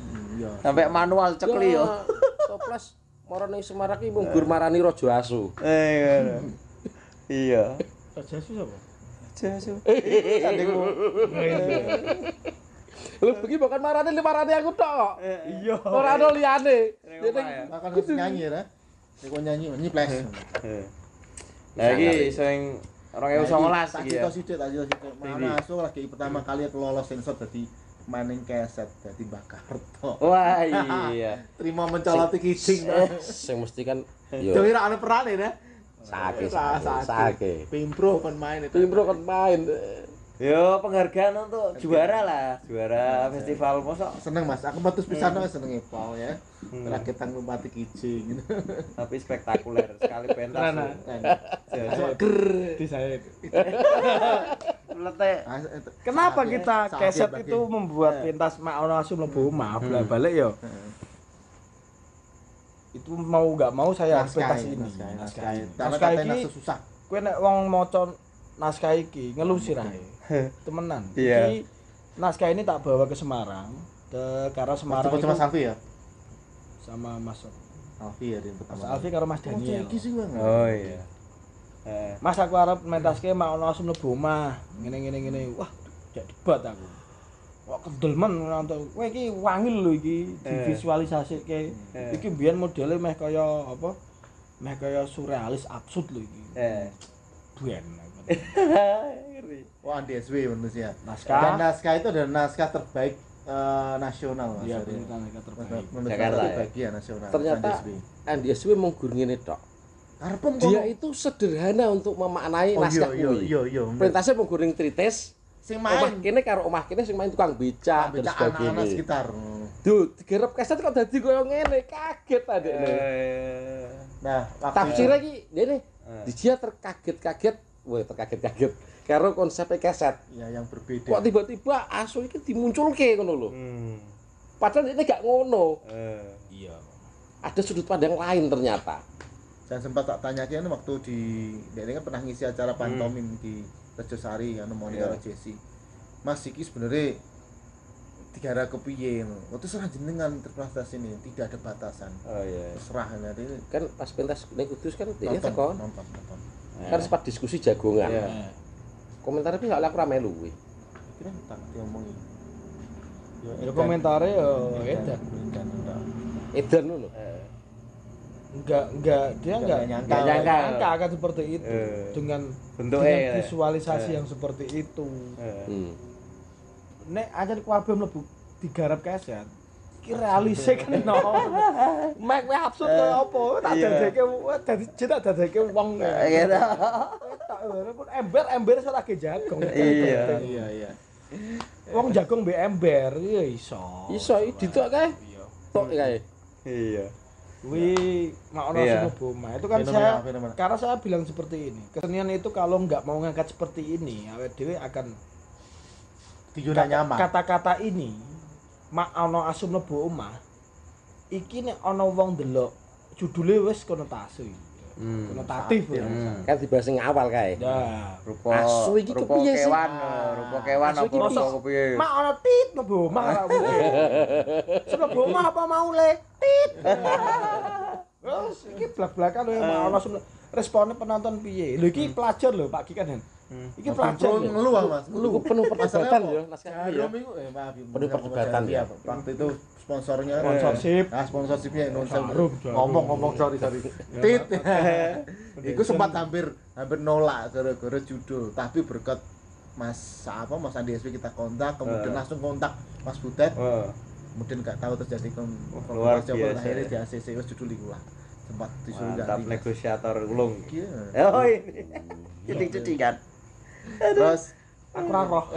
Hmm, Iya. Sampai manual cekli yo. Ya, Toples moro ning Semarang iki mung gur marani Raja Asu. Eh, Iya. Raja Sus apa? Jasu. Lho begini bukan marani li marani aku tok. Iya. Ora ono liyane. Ya. Makan harus nyanyi ya. Nek kok nyanyi nyanyi flash. Nah iki sing 2019 Tak iki ya. sithik, tak cerita sithik. Mana asu lagi pertama kali aku lolos sensor dadi maning keset dadi Mbak Karto. Wah iya. Terima mencoloti kijing. Sing mesti kan yo ra ana perane ya. Sake sake. sake. Pimpro kon main itu. Timbro kan main. Yo penghargaan untuk juara lah, juara festival mosok. Seneng Mas, aku metus pisan hmm. seneng Paul ya. Rakit tang lumpati kijing. Tapi spektakuler sekali pentas. Nah, nah. tuh. Di saya itu. Letek. Ah, Kenapa kita saatnya keset itu membuat pentas mak ono asu mlebu omah balik ya? Heeh. Itu mau nggak mau saya harus ini, naskah, Naskah naskah. ini. Karena Naskah katanya ini susah. kowe nek wong maca naskah iki ngeluh sirahe. Temenan. Iya. Naskah ini tak bawa ke Semarang, ke karena Semarang itu sama Safi ya. sama Mas Alfi ya yang pertama. Mas Alfi karo Mas Daniel. iki sih Bang. Oh iya. Eh, Mas aku arep mentaske mak ono asem mlebu omah. Ngene ngene ngene. Wah, jak debat aku. Wah, kendel men nonton. Kowe iki wangil lho iki divisualisasike. Eh. Iki biyen modele meh kaya apa? Meh kaya surrealis absurd lho iki. eh. Buen. Ngeri. Oh, Andi SW manusia. Naskah. Dan naskah itu adalah naskah terbaik eh, nasional Mas. Iya, penelitian naskah terbaik. Menurut Jakarta, ya? terbaik ya nasional. Ternyata Andi SW. Andi SW mau gur ngene tok. Karepem Dia itu sederhana untuk memaknai Oh, naskah iya, kuwi. iya, iya. Perintahnya mau guring trites. Sing Omah main kene karo omah kene sing main tukang becak dan Becak anak-anak sebagainya. sekitar. Duh, digarap keset kok dadi koyo ngene, kaget adekne. Eh. Nah, waktu Tafsirnya iki ngene, Eh. dia terkaget-kaget, wah terkaget-kaget karo konsep keset. ya yang berbeda. Kok tiba-tiba asu iki dimunculke ngono lho. Hmm. Padahal ini gak ngono. Eh. Iya. Ada sudut pandang lain ternyata. Dan sempat tak tanyakan waktu di dia kan pernah ngisi acara pantomim di Rejosari anu mau Iya. karo Jesse. Mas iki sebenarnya digara kepiye ngono. Waktu serah jenengan interpretasi ini tidak ada batasan. Oh iya. Terserah nanti Kan pas pentas ning Kudus kan dia nonton, teko. nonton, nonton. Kan sempat diskusi jagongan. Iya. Eh, Komentarnya tapi soalnya aku ra melu kuwi. Kira tak diomongi. Ya komentare ya edan. Edan, enggak. Edan ngono. Enggak enggak dia Enggak enggak nyangka. Enggak nyangka. nyangka akan seperti itu Eh. dengan Bentuknya, dengan ya. visualisasi Eh. yang seperti itu. Eh. Hmm. Nek aja kabeh mlebu digarap keset. Ki realise kan no. Mek mek absurd kaya apa? Tak Iya. dadeke dadi cetak dadeke wong. Gitu. Tak pun ember ember iso lagi jagong. Iya. Iya, iya. Wong jagong mbek ember ya iso. Iso ditok kae. Iya. Tok kae. Iya. Kuwi mak ono Iya. Boma. Itu kan Fenomena, saya fenomena. karena saya bilang seperti ini. Kesenian itu kalau nggak mau ngangkat seperti ini, awet dhewe akan Dijuna nyaman. kata-kata ini mak ono asum mlebu omah. Iki nek ono wong delok judule wis konotasi. Hmm. Konotatif ya. Hmm. Kan dibahas sing awal kae. Ya. Rupa Asu iki rupa kepiye sih? kewan, eh, rupa kewan Asu apa iki rupa piye? kepiye? Mak ono tit mlebu omah ora mungkin. Mlebu omah apa mau le? Tit. Terus iki blak-blakan lho mak ono asum responnya penonton piye? Lho iki pelajar lho Pak Ki kan. Hen. Iki pelajar ngeluh Mas. Iku penuh perdebatan ya naskah ya. Itu eh maaf. Penuh perdebatan ya. Waktu itu sponsornya Sponsorship. Nah, sponsorshipnya Indonesia. Jarum, jarum. Ngomong-ngomong sorry sorry. Tit. Iku sempat hampir hampir nolak gara-gara judul, tapi berkat Mas apa Mas Andi SP kita kontak, kemudian Eh. langsung kontak Mas Butet, Oh, kemudian nggak tahu terjadi kom luar kolaborasi apa, biasa akhirnya ya. di ACC wis judul iku lah. Sempat disuruh mantap negosiator ulung. Iya. Oh, ini. Ceting-cetingan. Terus Aku ora roh.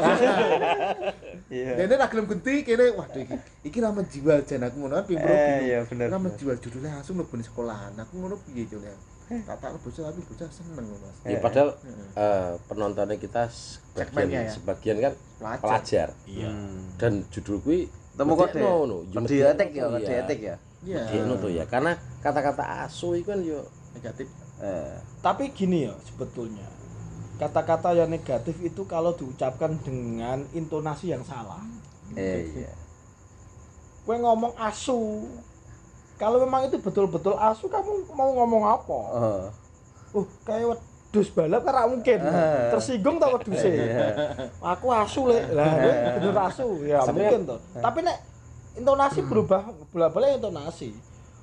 Iya. Dene ra gelem genti kene waduh iki iki ra menjual jan aku ngono pimpro Eh, iya bener. Ra menjual judulnya langsung mlebu ning sekolahan. Aku ngono piye jule. Tak tak bocah tapi bocah seneng loh Mas. Ya padahal eh, penontonnya kita sebagian ya. sebagian kan Pelajar. Iya. Dan judul kuwi Temu kode. ngono, ya Kode medekno etik ya, ya. Iya. Medekno tuh ya karena kata-kata asu itu kan yo Negatif. Eh. Tapi gini ya sebetulnya. Kata-kata yang negatif itu kalau diucapkan dengan intonasi yang salah. Eh, iya. Kue ngomong asu. Kalau memang itu betul-betul asu, kamu mau ngomong apa? Oh. Uh, kayak wedus balap kan mungkin. Eh. Tersinggung tak weduse. Aku asu le. Lah, kowe bener asu. Ya Sampeyan- mungkin toh. Tapi nek intonasi berubah, bola-balik intonasi.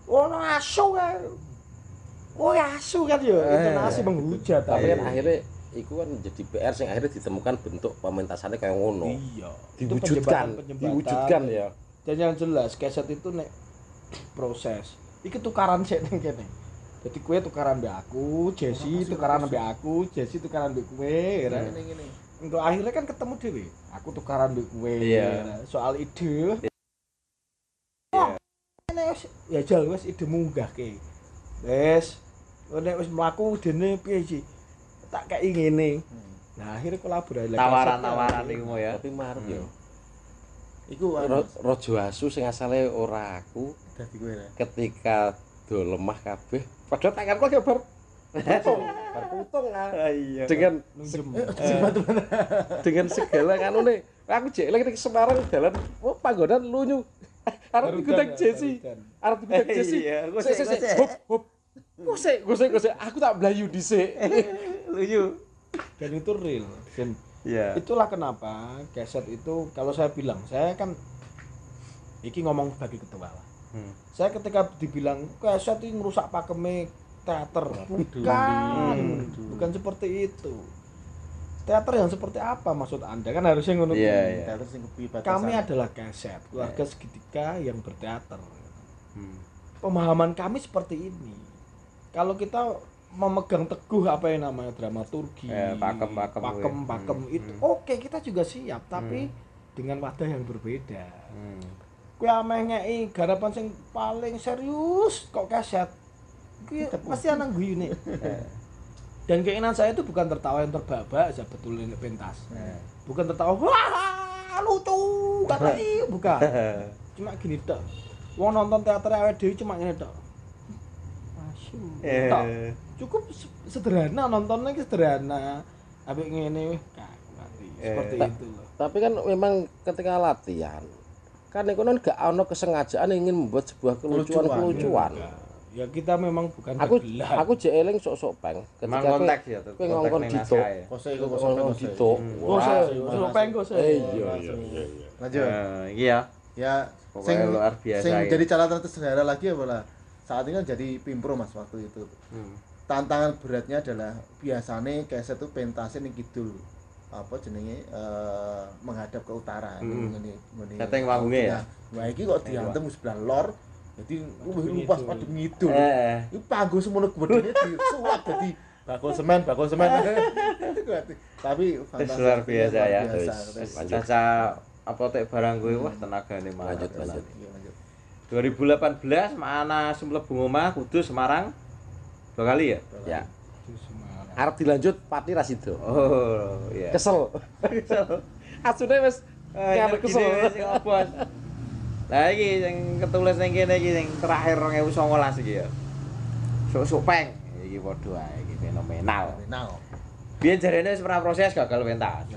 Oh, no asu kan. Oh, asu kan ya, intonasi menghujat. tapi kan Iya. akhirnya itu kan jadi PR sing akhirnya ditemukan bentuk pementasannya kayak ngono Iya. Itu diwujudkan diwujudkan ya Dan yang jelas keset itu nek proses. Iki tukaran sik ning kene. Jadi kue tukaran mbak aku, Jesse tukaran mbak aku, Jesse tukaran mbak kue. ya. Ngene ngene. Untuk akhirnya kan ketemu dewe. Aku tukaran mbak kue. Iya. ya. Soal ide. Oh, ini wis- ya jal wis ide munggah ke. Wes, nek wis mlaku dene piye sih? Tak kei ngene. Nah, akhirnya kolaborasi. Lah, Tawaran-tawaran iku mau ya. tapi marep ya Iku Ro- anu rojo asu sing asale ora aku dadi kowe ya. ketika do lemah kabeh padahal tanganku lagi bar putung bar putung ah. Iya. dengan Minjem. dengan segala kanune aku jek lagi ke Semarang dalan oh panggonan lunyu arep ya, Jesse arep digudang Jesse Iya, Sik, gosek, sik, sik. gosek. hop hop gosek gosek gosek aku tak blayu dhisik Lucu. Dan itu real. Dan Iya. itulah kenapa keset itu kalau saya bilang saya kan iki ngomong sebagai ketua lah. Hmm. Saya ketika dibilang keset ini merusak pakeme teater, bukan, bukan seperti itu. Teater yang seperti apa maksud anda kan harusnya ngono. Kuwi. iya. Teater sing. Kami adalah keset, keluarga segitiga yang berteater. Hmm. Pemahaman kami seperti ini. Kalau kita memegang teguh apa yang namanya dramaturgi, Eh, pakem, pakem, pakem, gue. pakem, Hmm, itu hmm. oke kita juga siap, tapi dengan wadah yang berbeda. Hmm. Kue ameh ngei garapan sing paling serius kok kaset. Kue pasti anak gue ini. Dan keinginan saya itu bukan tertawa yang terbabak aja betul ini pentas. Eh. Bukan tertawa wah lucu kata iya bukan. Cuma gini tok. Wong nonton teater awake dhewe cuma ngene tok. Eh. Tok. Cukup se- sederhana nontonnya sederhana. Ngene wih kaku mati. Seperti Eh. itu loh. tapi kan memang ketika latihan kan itu kan gak ono kesengajaan ingin membuat sebuah kelucuan kelucuan Enggak. Ya kita memang bukan aku bergelar. aku jek eling sok-sok peng ketika kowe- konteks ya, kowe ngongkon dito ya. Kose iku kose kose. dito suruh pengko saya. Eh, iya iya iya iya Lanjut. Eh, Iki ya. ya Pokoknya luar biasa sing ya. jadi catatan tersendiri lagi adalah saat ini kan jadi pimpro mas waktu itu Hmm. tantangan beratnya adalah biasanya keset tuh pentasnya nih kidul apa jenenge eh, menghadap ke utara Hmm. Ngene- ngene- Setting panggungnya ya? Nah, wah iki kok diantem sebelah lor jadi luwih lupas ngidul. padha ngidul Eh. Ini panggung semono gedene disulap jadi bakul semen, bakul semen. Tapi luar biasa ya. biasa. Terus. Terus, Caca apotek barang gue wah tenaga nih Lanjut, lanjut. Iya, lanjut. 2018 mana Sumleb Bungoma Kudus Semarang dua kali ya Ya. Arep dilanjut Pati Rasido. oh iya Kesel. Asune wis ngambil kesel. bos lah iki sing ketulis ning kene iki sing terakhir 2019 iki ya sok-sok peng iki padha ae iki fenomenal Nah, biyen jarene wis pernah proses gagal pentas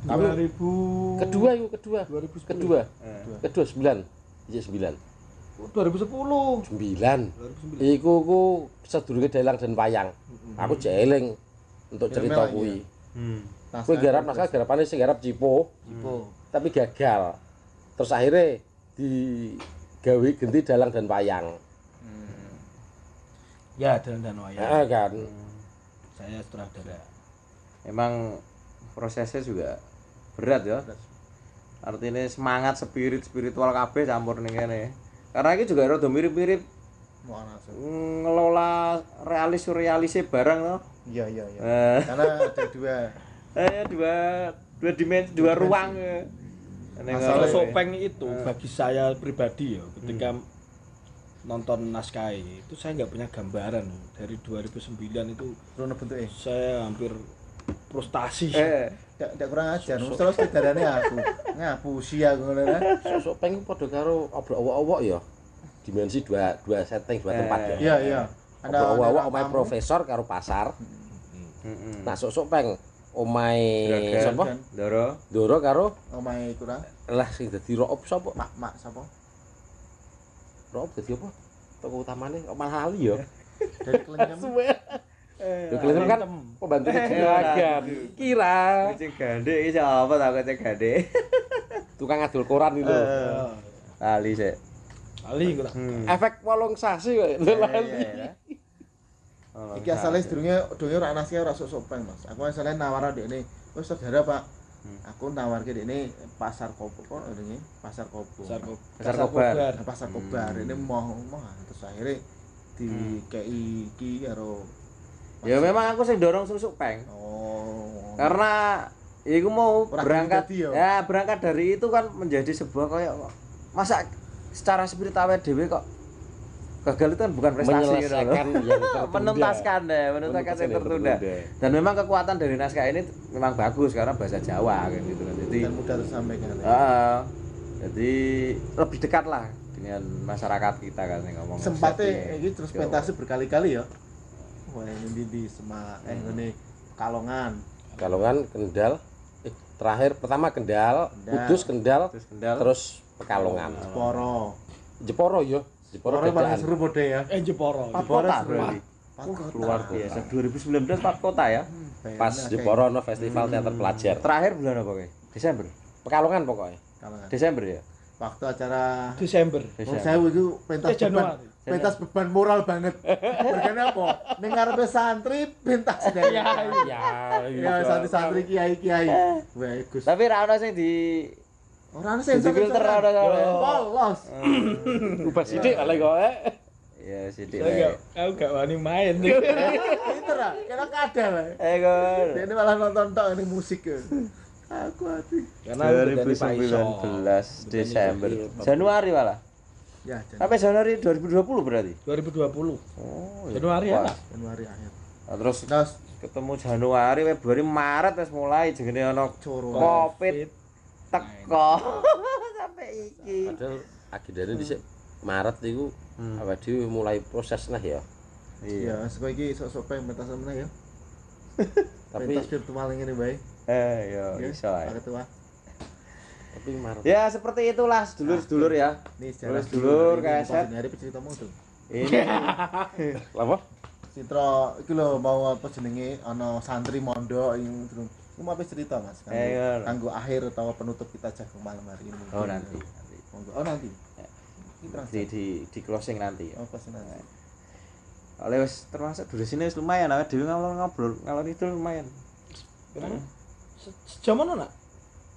Nah, 2000 Kedua itu kedua. 2010. Kedua. Eh. Kedua 9. Iya 9. 2010 9. Iku ku sedurunge dalang dan wayang. Aku jeling untuk cerita kuwi. hmm. Kuwi garap naskah garapane sing garap Cipo, Cipo. tapi gagal. Terus akhirnya digawe ganti dalang dan wayang. ya dan dan wayang Heeh kan. saya sutradara emang prosesnya juga berat ya artinya semangat spirit spiritual kabeh campur ning kene karena iki juga rada mirip-mirip langsung. ngelola realis surrealisnya barang loh Iya, iya, iya. Eh. Karena ada dua eh dua dua dimensi dua dimensi. ruang ya. Ini Masalah kalau- sosok peng itu bagi saya pribadi ya ketika nonton naskah itu saya nggak punya gambaran dari 2009 itu bentuknya. saya hampir frustasi eh Tidak tidak kurang ajar. Terus kejarannya aku ngapusi aku ngono kan. Sosok peng ku padha karo obrol awak-awak ya. Dimensi dua dua setting, dua Eh. tempat ya. Iya, iya. Obrol awak-awak omahe profesor karo pasar. heeh Nah, sosok peng omahe Juragan. sapa? Doro Doro karo Omahe kurang lah sing dadi roop sapa? mak mak sapa? Roop dadi apa? Toko utamane kok malah lali ya. Dari kelenyam. Lho kelihatan kan pembantu juragan. Kira cek gande iki siapa tak cek gande tukang adul koran itu. lali sik kok tak hmm. Efek wolong sasi kok lali. iya, Oh, Iki asale sedurunge donge ora naskah ora sok peng, Mas. Aku asale nawar dekne. Wis saudara, Pak. Aku nawarke dekne pasar kopo kok pasar kopo. Pasar Kopo. Pasar Kobar. Nah, pasar kobar ini mau mau terus akhirnya di KI iki karo ya memang aku sing dorong susuk peng. Oh. Karena iku mau Ora berangkat ya? ya berangkat dari itu kan menjadi sebuah kayak masa secara spirit awet dhewe kok gagal itu kan bukan prestasi gitu loh. Menyelesaikan yang tertunda. menuntaskan deh menuntaskan yang tertunda. dan memang kekuatan dari naskah ini memang bagus karena bahasa Jawa kayak gitu kan. Jadi dan mudah tersampaikan ah, jadi lebih dekat lah dengan masyarakat kita kan yang ngomong sempatnya ini terus pentasnya berkali-kali ya wah ini di semak eh ini kalongan. Kalongan Kendal. Eh, terakhir pertama Kendal, Kendal. Kudus Kendal, terus kendal. terus Pekalongan. Poro Jeporo yo, Jeporo Poro paling seru mode ya? Eh Jeporo. Empat Jeporo kota berarti kota. luar biasa. 2019 empat kota ya? Pas Jeporo no festival teater pelajar. terakhir bulan apa kayak Desember. Pekalongan pokoknya. kalongan Desember ya? Waktu acara Desember. Oh, Desember saya itu pentas Eh, Januari. Pentas beban moral banget. Bagaimana apa? Ning ngarepe santri pentas deh. ya Ya, Ya santri-santri kiai-kiai. Wah, Gus. tapi ra ono sing di Ora di sensor. filter ra ono. Polos. ubah sithik ale kok. eh. ya sidik saya nggak aku nggak wani main Pinter ah, kena kadal. eh kon Ini malah nonton tok ini musik. Aku hati. karena aku ganti Pak Iso. 2019 Desember Januari malah Ya, Jan- sampai Januari 2020 berarti 2020 oh Januari ya? Januari akhir. Nah, terus Terus ketemu Januari Februari Maret wis mulai jenenge coro. Covid teko sampai iki Padahal agendane dhisik Maret iku Hmm. awake dhewe mulai proses nah ya. Ya, sekolah iki sok-sok pengen pentas meneh ya. Tapi Pentas virtual ngene bae. eh yo Ya, iso ae. Pak Ketua. Tapi Maret. Ya seperti itulah sedulur-sedulur ya. Nah, sedulur-sedulur kaset. Hari ceritamu tuh. Ini. Apa? Citra iki lho mau apa jenenge ano santri mondok ini durung. Iku apa cerita Mas. Kanggo eh, iya. akhir atau penutup kita jagung malam hari ini. Oh nanti. Oh nanti. Ya. Di, di, di closing nanti. Oh closing nanti. Eh. Oleh terasa termasuk durasinya lumayan awake dhewe ngobrol ngalor itu lumayan. Berapa? anak ono nak?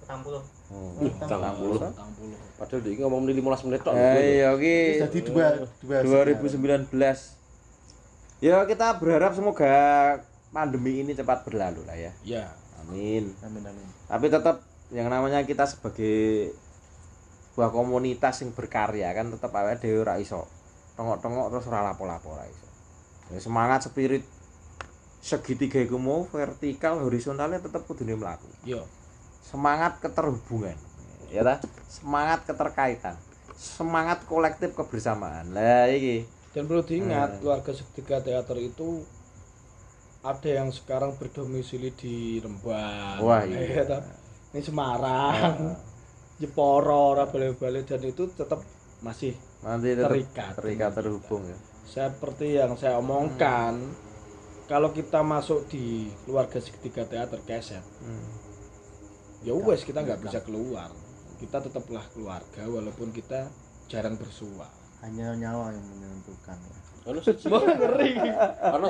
80. Hmm, utang Padahal dia ngomong ini 15 menit tok. Eh, gitu. Iya, oke. Jadi 2 2019. Ya kita berharap semoga pandemi ini cepat berlalu lah ya. Iya. Amin. Amin amin. Tapi tetap yang namanya kita sebagai buah komunitas yang berkarya kan tetap awet dhewe ora iso. Tengok-tengok terus ora lapo-lapo ora iso. Ya, semangat spirit segitiga iku mau vertikal horizontalnya tetap kudune melaku. Iya. Semangat keterhubungan. Ya ta? Semangat keterkaitan. Semangat kolektif kebersamaan. Lah iki Dan perlu diingat Hmm. keluarga segitiga teater itu ada yang sekarang berdomisili di Rembang. Wah, iya. Ya. Ini Semarang. Jeporo, ora balik-balik dan itu tetap masih nanti Terikat. terikat terhubung ya. seperti yang saya omongkan. Kalau kita masuk di keluarga segitiga teater keset, Hmm. Ya wes kita nggak bisa keluar. Kita tetaplah keluarga walaupun kita jarang bersua. Hanya nyawa yang menentukan. ya. Ono siji. ngeri. Ono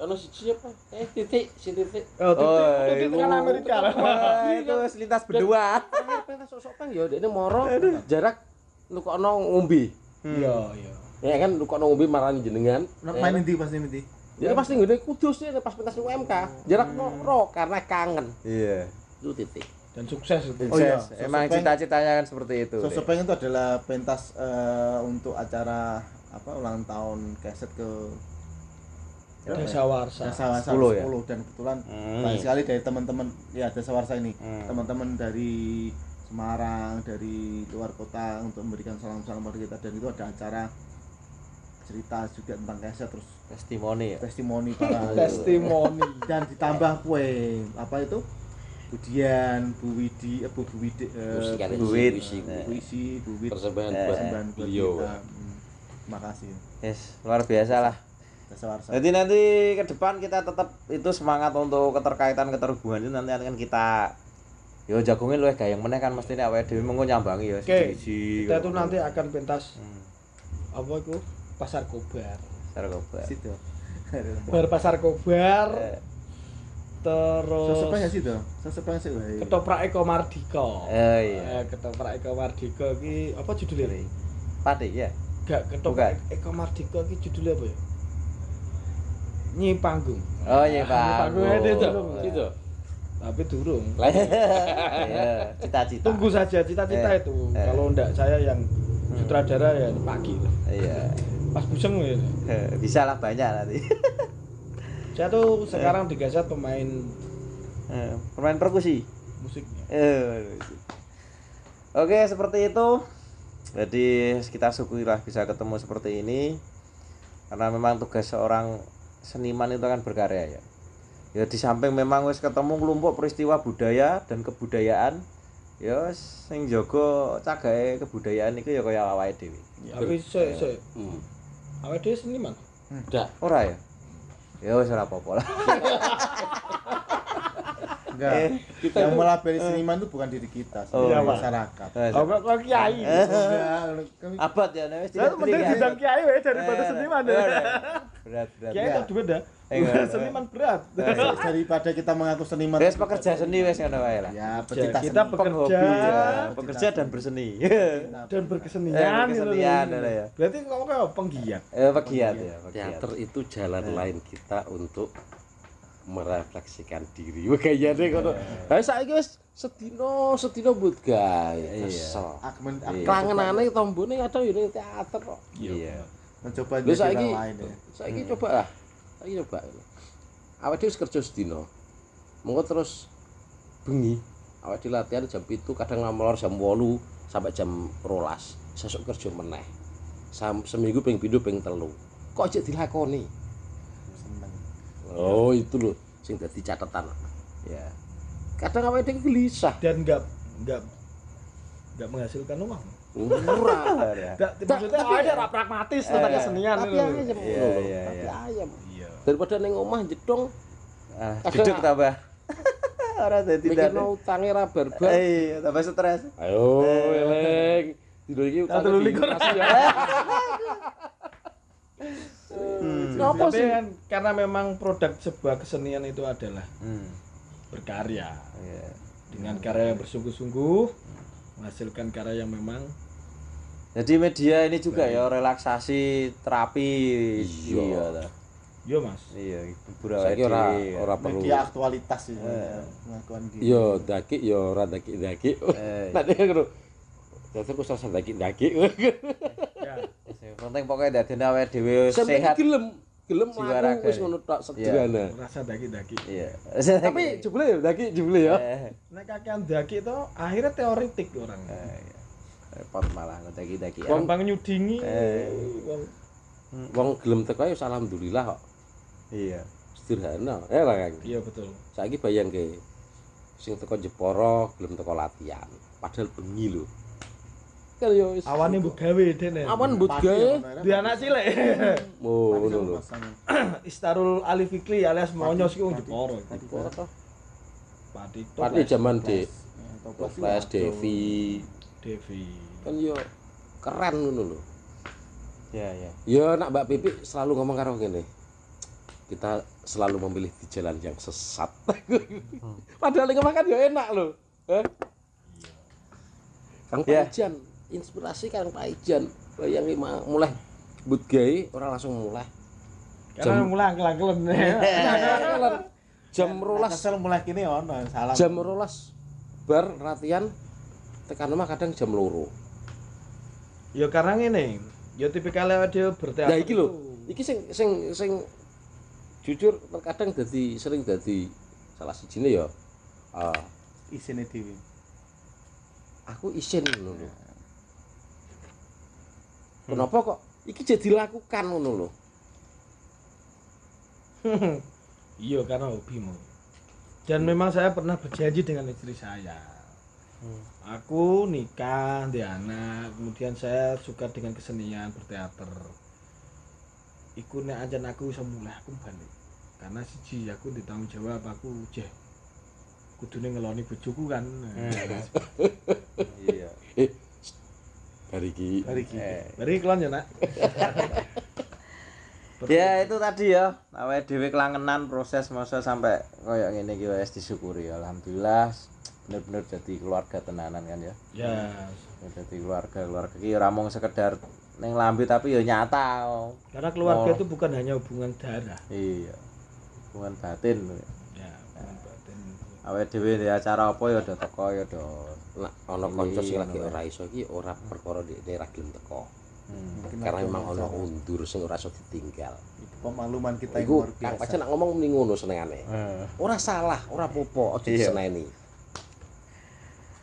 ono siji apa? Eh titik, si titik. Oh, titik, Oh, titik iku. kan Amerika. Wah, itu wis lintas berdua. Pengen sok-sok peng ya dekne moro jarak nukokno ngombe. Iya, iya. Ya kan nukokno ngombe marani jenengan. Nah, main inti pasti inti. Ya pasti ngene kudus ya pas pentas UMK. Jarak moro karena kangen. Iya. Itu titik. Dan sukses itu. Oh iya, Sukses. Emang cita-citanya kan seperti itu. Dek. Sosopeng itu adalah pentas eh, untuk acara apa ulang tahun keset ke Desa Warsa. Desa Warsa 10 ya? 10 dan kebetulan Hmm. banyak sekali dari teman-teman ya Desa Warsa ini Hmm. teman-teman dari Semarang dari luar kota untuk memberikan salam-salam pada kita dan itu ada acara cerita juga tentang keset terus testimoni ya. testimoni para Testimoni. dan ditambah kue apa itu Budian, Bu Widi, eh, Bu Bu Widi, eh, Bu Wid. puisi. Bu Puisi, Bu Wid, Persembahan Eh, buat persembahan buat beliau. kita. Hmm, Terima kasih. Yes, luar biasa lah. Jadi nanti ke depan kita tetap itu semangat untuk keterkaitan keterhubungan itu nanti akan kita yo jagungin luwih gayeng meneh kan mesti nek awake dhewe mengko nyambangi ya Oke. Kita itu nanti akan pentas hmm. apa itu? Pasar Kobar. Secara kobar. Situ. Bar Pasar Kobar. Eh, Sosopeng Terus ya situ. Sosopeng sih wae. Ketoprak Eko Mardika. Eh, iya. Eh, Ketoprak Eko Mardika iki apa judulnya? Pati ya. Gak Ketoprak Eko Mardika iki judulnya apa ya? Nyi panggung. Oh iya, Pak. Nyi panggung itu. Gitu. Tapi durung. Iya, cita-cita. Tunggu saja cita-cita Eh, itu. eh. Kalau ndak saya yang sutradara ya pagi lah. Iya. Pas buseng ya. Bisa lah banyak nanti. Saya tuh sekarang digeser pemain Eh, Pemain perkusi. musiknya. Eh, Oke, seperti itu. Jadi kita syukurilah bisa ketemu seperti ini. Karena memang tugas seorang seniman itu akan berkarya ya. Ya di samping memang wis ketemu kelompok peristiwa budaya dan kebudayaan. Ya sing jaga cagahe kebudayaan itu ya kaya awake dhewe. Tapi se se Hmm. awake dhewe seniman. Dah. Ora ya? Ya wis ora apa-apa lah. Enggak. Kita yang melabeli seniman itu bukan diri kita, Oh, iya. masyarakat. Eh, Oh, kok kok kiai. Kami Abad ya nek tuh mending ya. bidang kiai wae daripada Eh, seniman. eh, Berat berat. Kiai itu beda. Enggak. Seniman berat. daripada kita mengaku seniman. Wis pekerja seni wis ngono wae lah. Ya, Kita, pecinta kita seni. Penghobi ya, pekerja dan berseni. dan Eh, berkesenian gitu ada ya. Berarti kok penggiat. Eh pegiat ya. Teater itu jalan lain kita untuk merefleksikan diri. Wah kayaknya kono. Ha saiki wis sedina sedina mbut gawe. Kesel. Akmen, Iya. Klangenane tombone kadang yo ning teater kok. Iya. mencoba Lho jadi saiki lain ya. saiki coba lah. Saiki coba. Awake wis kerja sedina. Mengko terus bengi awake latihan jam 7 kadang ngamlor jam 8 sampai jam 12. Sesuk kerja meneh. Sam, seminggu ping pindho ping telu. Kok aja dilakoni? Oh, itu loh sing dadi catatan. Ya. Kadang awake dhewe gelisah. Dan enggak enggak enggak menghasilkan uang. Murah. Ya. Enggak, maksudnya tapi- ada ora pragmatis tentang Eh, kesenian Tapi itu. ayam. Iya, iya, Tapi iya. ayam. Iya. Daripada ning omah jedong Ah, duduk tambah. Ora dadi mikir dan. utange ra barbar. Eh, tambah stres. Ayo, eleng. Dino iki Tanggal telu likur. Ya. Kenapa Tapi sih? kan karena memang produk sebuah kesenian itu adalah Hmm. berkarya Iya. dengan karya yang bersungguh-sungguh menghasilkan karya yang memang Jadi media ini juga ya relaksasi terapi. Iya. Iya. yo mas Iya, hiburan Saiki ora ora perlu. media aktualitas sih pengakuan gitu Yo daki yo ora daki-daki. Eh. Nanti ngono. Terus aku rasa daki-daki. ya Yang penting pokoknya dadi awake dhewe sehat. gelem gelem Jiwa aku raga. wis ngono tok sederhana. rasa daki-daki Iya. Tapi jebule ya daki jebule ya. Eh, nek kakean daki itu akhirnya teoritik orang iya. repot malah daki-daki. gampang nyudingi Eh. wong Wong gelem teko ya alhamdulillah kok. Iya. Sederhana. Eh lah Kang. iya betul Saiki bayangke sing teko Jepara gelem teko latihan. Padahal bengi lho. Kan yo wis- awane mbok gawe dene awan Pasti gawe. ya, di anak cilik Oh, ngono lho. Istarul Ali Fikri alias Monyos ki wong Jepara Jepara toh. Pati Pati zaman de Ya, toples. Devi Devi kan yo keren ngono lho. Iya, iya. Ya nak Mbak Pipi selalu ngomong karo ngene. Kita selalu memilih di jalan yang sesat. Padahal yang makan ya enak loh. Eh? Kang Ya. Paijan, inspirasi Kang Paijan. Bayangi ma- mulai. But gawe ora langsung mulai. karena mulang kelang-kelang jam Nah, rolas. Kesel mulai kini ono salam. Jam rolas bar latihan tekan rumah kadang jam loro. ya karena ngene. Ya tipikal dia berteater. Nah iki lho, iki sing sing sing jujur terkadang dadi sering dadi salah sijine ya eh, isine dhewe. aku isin ngono lho. Kenapa kok iki jadi dilakukan ngono lho? iya karena hobimu. Dan memang saya pernah berjanji dengan istri saya. Aku nikah di anak kemudian saya suka dengan kesenian berteater. Iku nek ajan aku bisa mulai aku balik. Karena siji aku ditanggung jawab aku jeh kudune ngeloni bojoku kan. Iya. Eh, hari iki hari iki Eh. Bari kelon ya nak Ya itu tadi ya, awake dhewe kelangenan proses masa sampai koyo ngene iki wis disyukuri alhamdulillah bener-bener jadi keluarga tenanan kan ya. ya Jadi keluarga keluarga iki ora mung sekedar ning lambe tapi ya nyata. oh. karena keluarga Oh. itu bukan hanya hubungan darah Iya. Hubungan batin. ya hubungan batin Awake dhewe di acara apa ya do teko ya do. Nak ana kanca sing Iya, lagi ngono. ora iso iki ora perkara di daerah gelem teko. Hmm. Karena memang ana undur sing ora iso ditinggal. Itu pemakluman kita yang Iku luar Kang biasa Pacan nak ngomong mending ngono senengane. Eh. Ora salah, ora apa-apa, aja Iya. diseneni.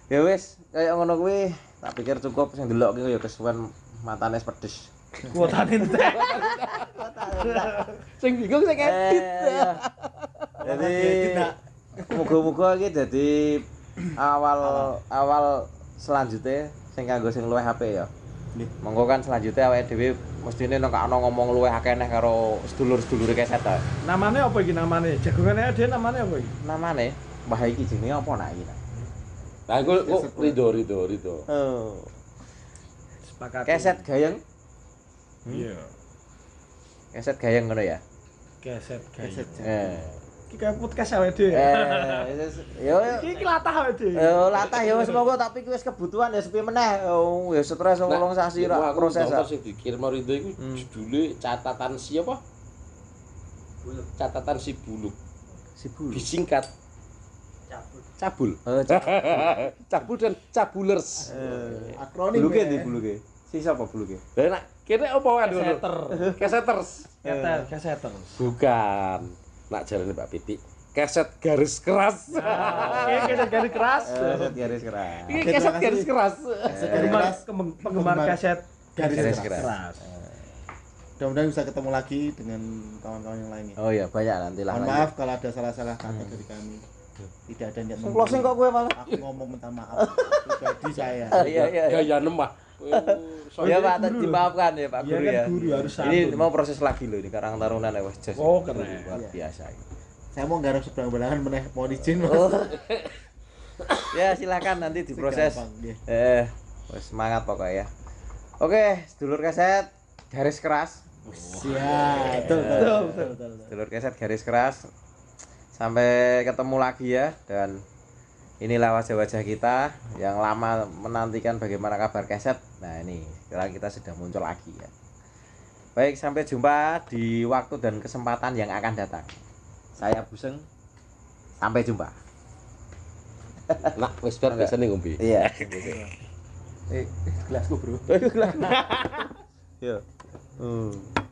Ya wis, kayak ngono kuwi tak pikir cukup sing delok iki ya kesuwen matane pedes. kuotane entek Sing bingung sing edit. Eh, iya. Jadi muga-muga iki dadi awal awal selanjutnya sing kanggo sing luwih HP ya. Nggih. Monggo kan selanjutnya awake dhewe mestine nek ana ngomong luwih akeh neh karo sedulur-sedulure keset ta. namanya apa iki namanya jagongannya dia namanya apa iki Namane Mbah iki jenenge apa nak iki? Nah, kok kok rido rido rido. Oh, sepakat keset gayeng. iya Keset gayeng ngono ya. keset Keset. keset Eh. Iki kayak podcast awake dhewe Eh, yo yo. iki latah awake dhewe Yo latah ya wis monggo tapi iki wis kebutuhan ya sepi meneh. Oh, ya stres wong ulung sasi aku proses. gambar rak. sing dikirim Rido iku Hmm. judule catatan siapa? Catatan si buluk. Si bulu. Disingkat cabul. Oh, cabul dan cabulers. Eh, akronim buluke ya. di buluke. Si sapa buluke? Lah kene apa kan keseter Keseters. keset keseter Bukan. Nak jarane Mbak Pipi. Keset garis keras. Oke, keset garis keras. Eh, garis keras. Ini Oke, keset garis keras. Keset garis Penggemar keras. penggemar kaset garis keras. keras. keras. mudah-mudahan bisa ketemu lagi dengan kawan-kawan yang lainnya Oh iya, banyak nanti lah. mohon maaf kalau ada salah-salah kata dari kami tidak ada niat Sing closing kok gue malah. aku ngomong minta maaf pribadi saya Iya, iya. Ya ya nemah. Ya Pak, dimaafkan ya Pak Iya Guru kan ya. guru harus Ini mau proses lagi loh ini Karang Tarunan ya Wes Jas. Oh, keren. Luar Iya. biasa. ini. saya mau garap seberang belangan meneh mohon izin Oh. ya silakan nanti diproses. Nggih. Eh, Wes semangat pokoknya ya. Oke, sedulur keset garis keras. Siap. Betul, betul, betul, betul. Sedulur keset garis keras. Sampai ketemu lagi ya dan inilah wajah-wajah kita yang lama menantikan bagaimana kabar keset. Nah, ini sekarang kita sudah muncul lagi ya. Baik, sampai jumpa di waktu dan kesempatan yang akan datang. Saya Buseng. Sampai jumpa. Nak wis bar biasa ning ngombe. Iya. Eh, gelasku, Bro. Yo. Hmm.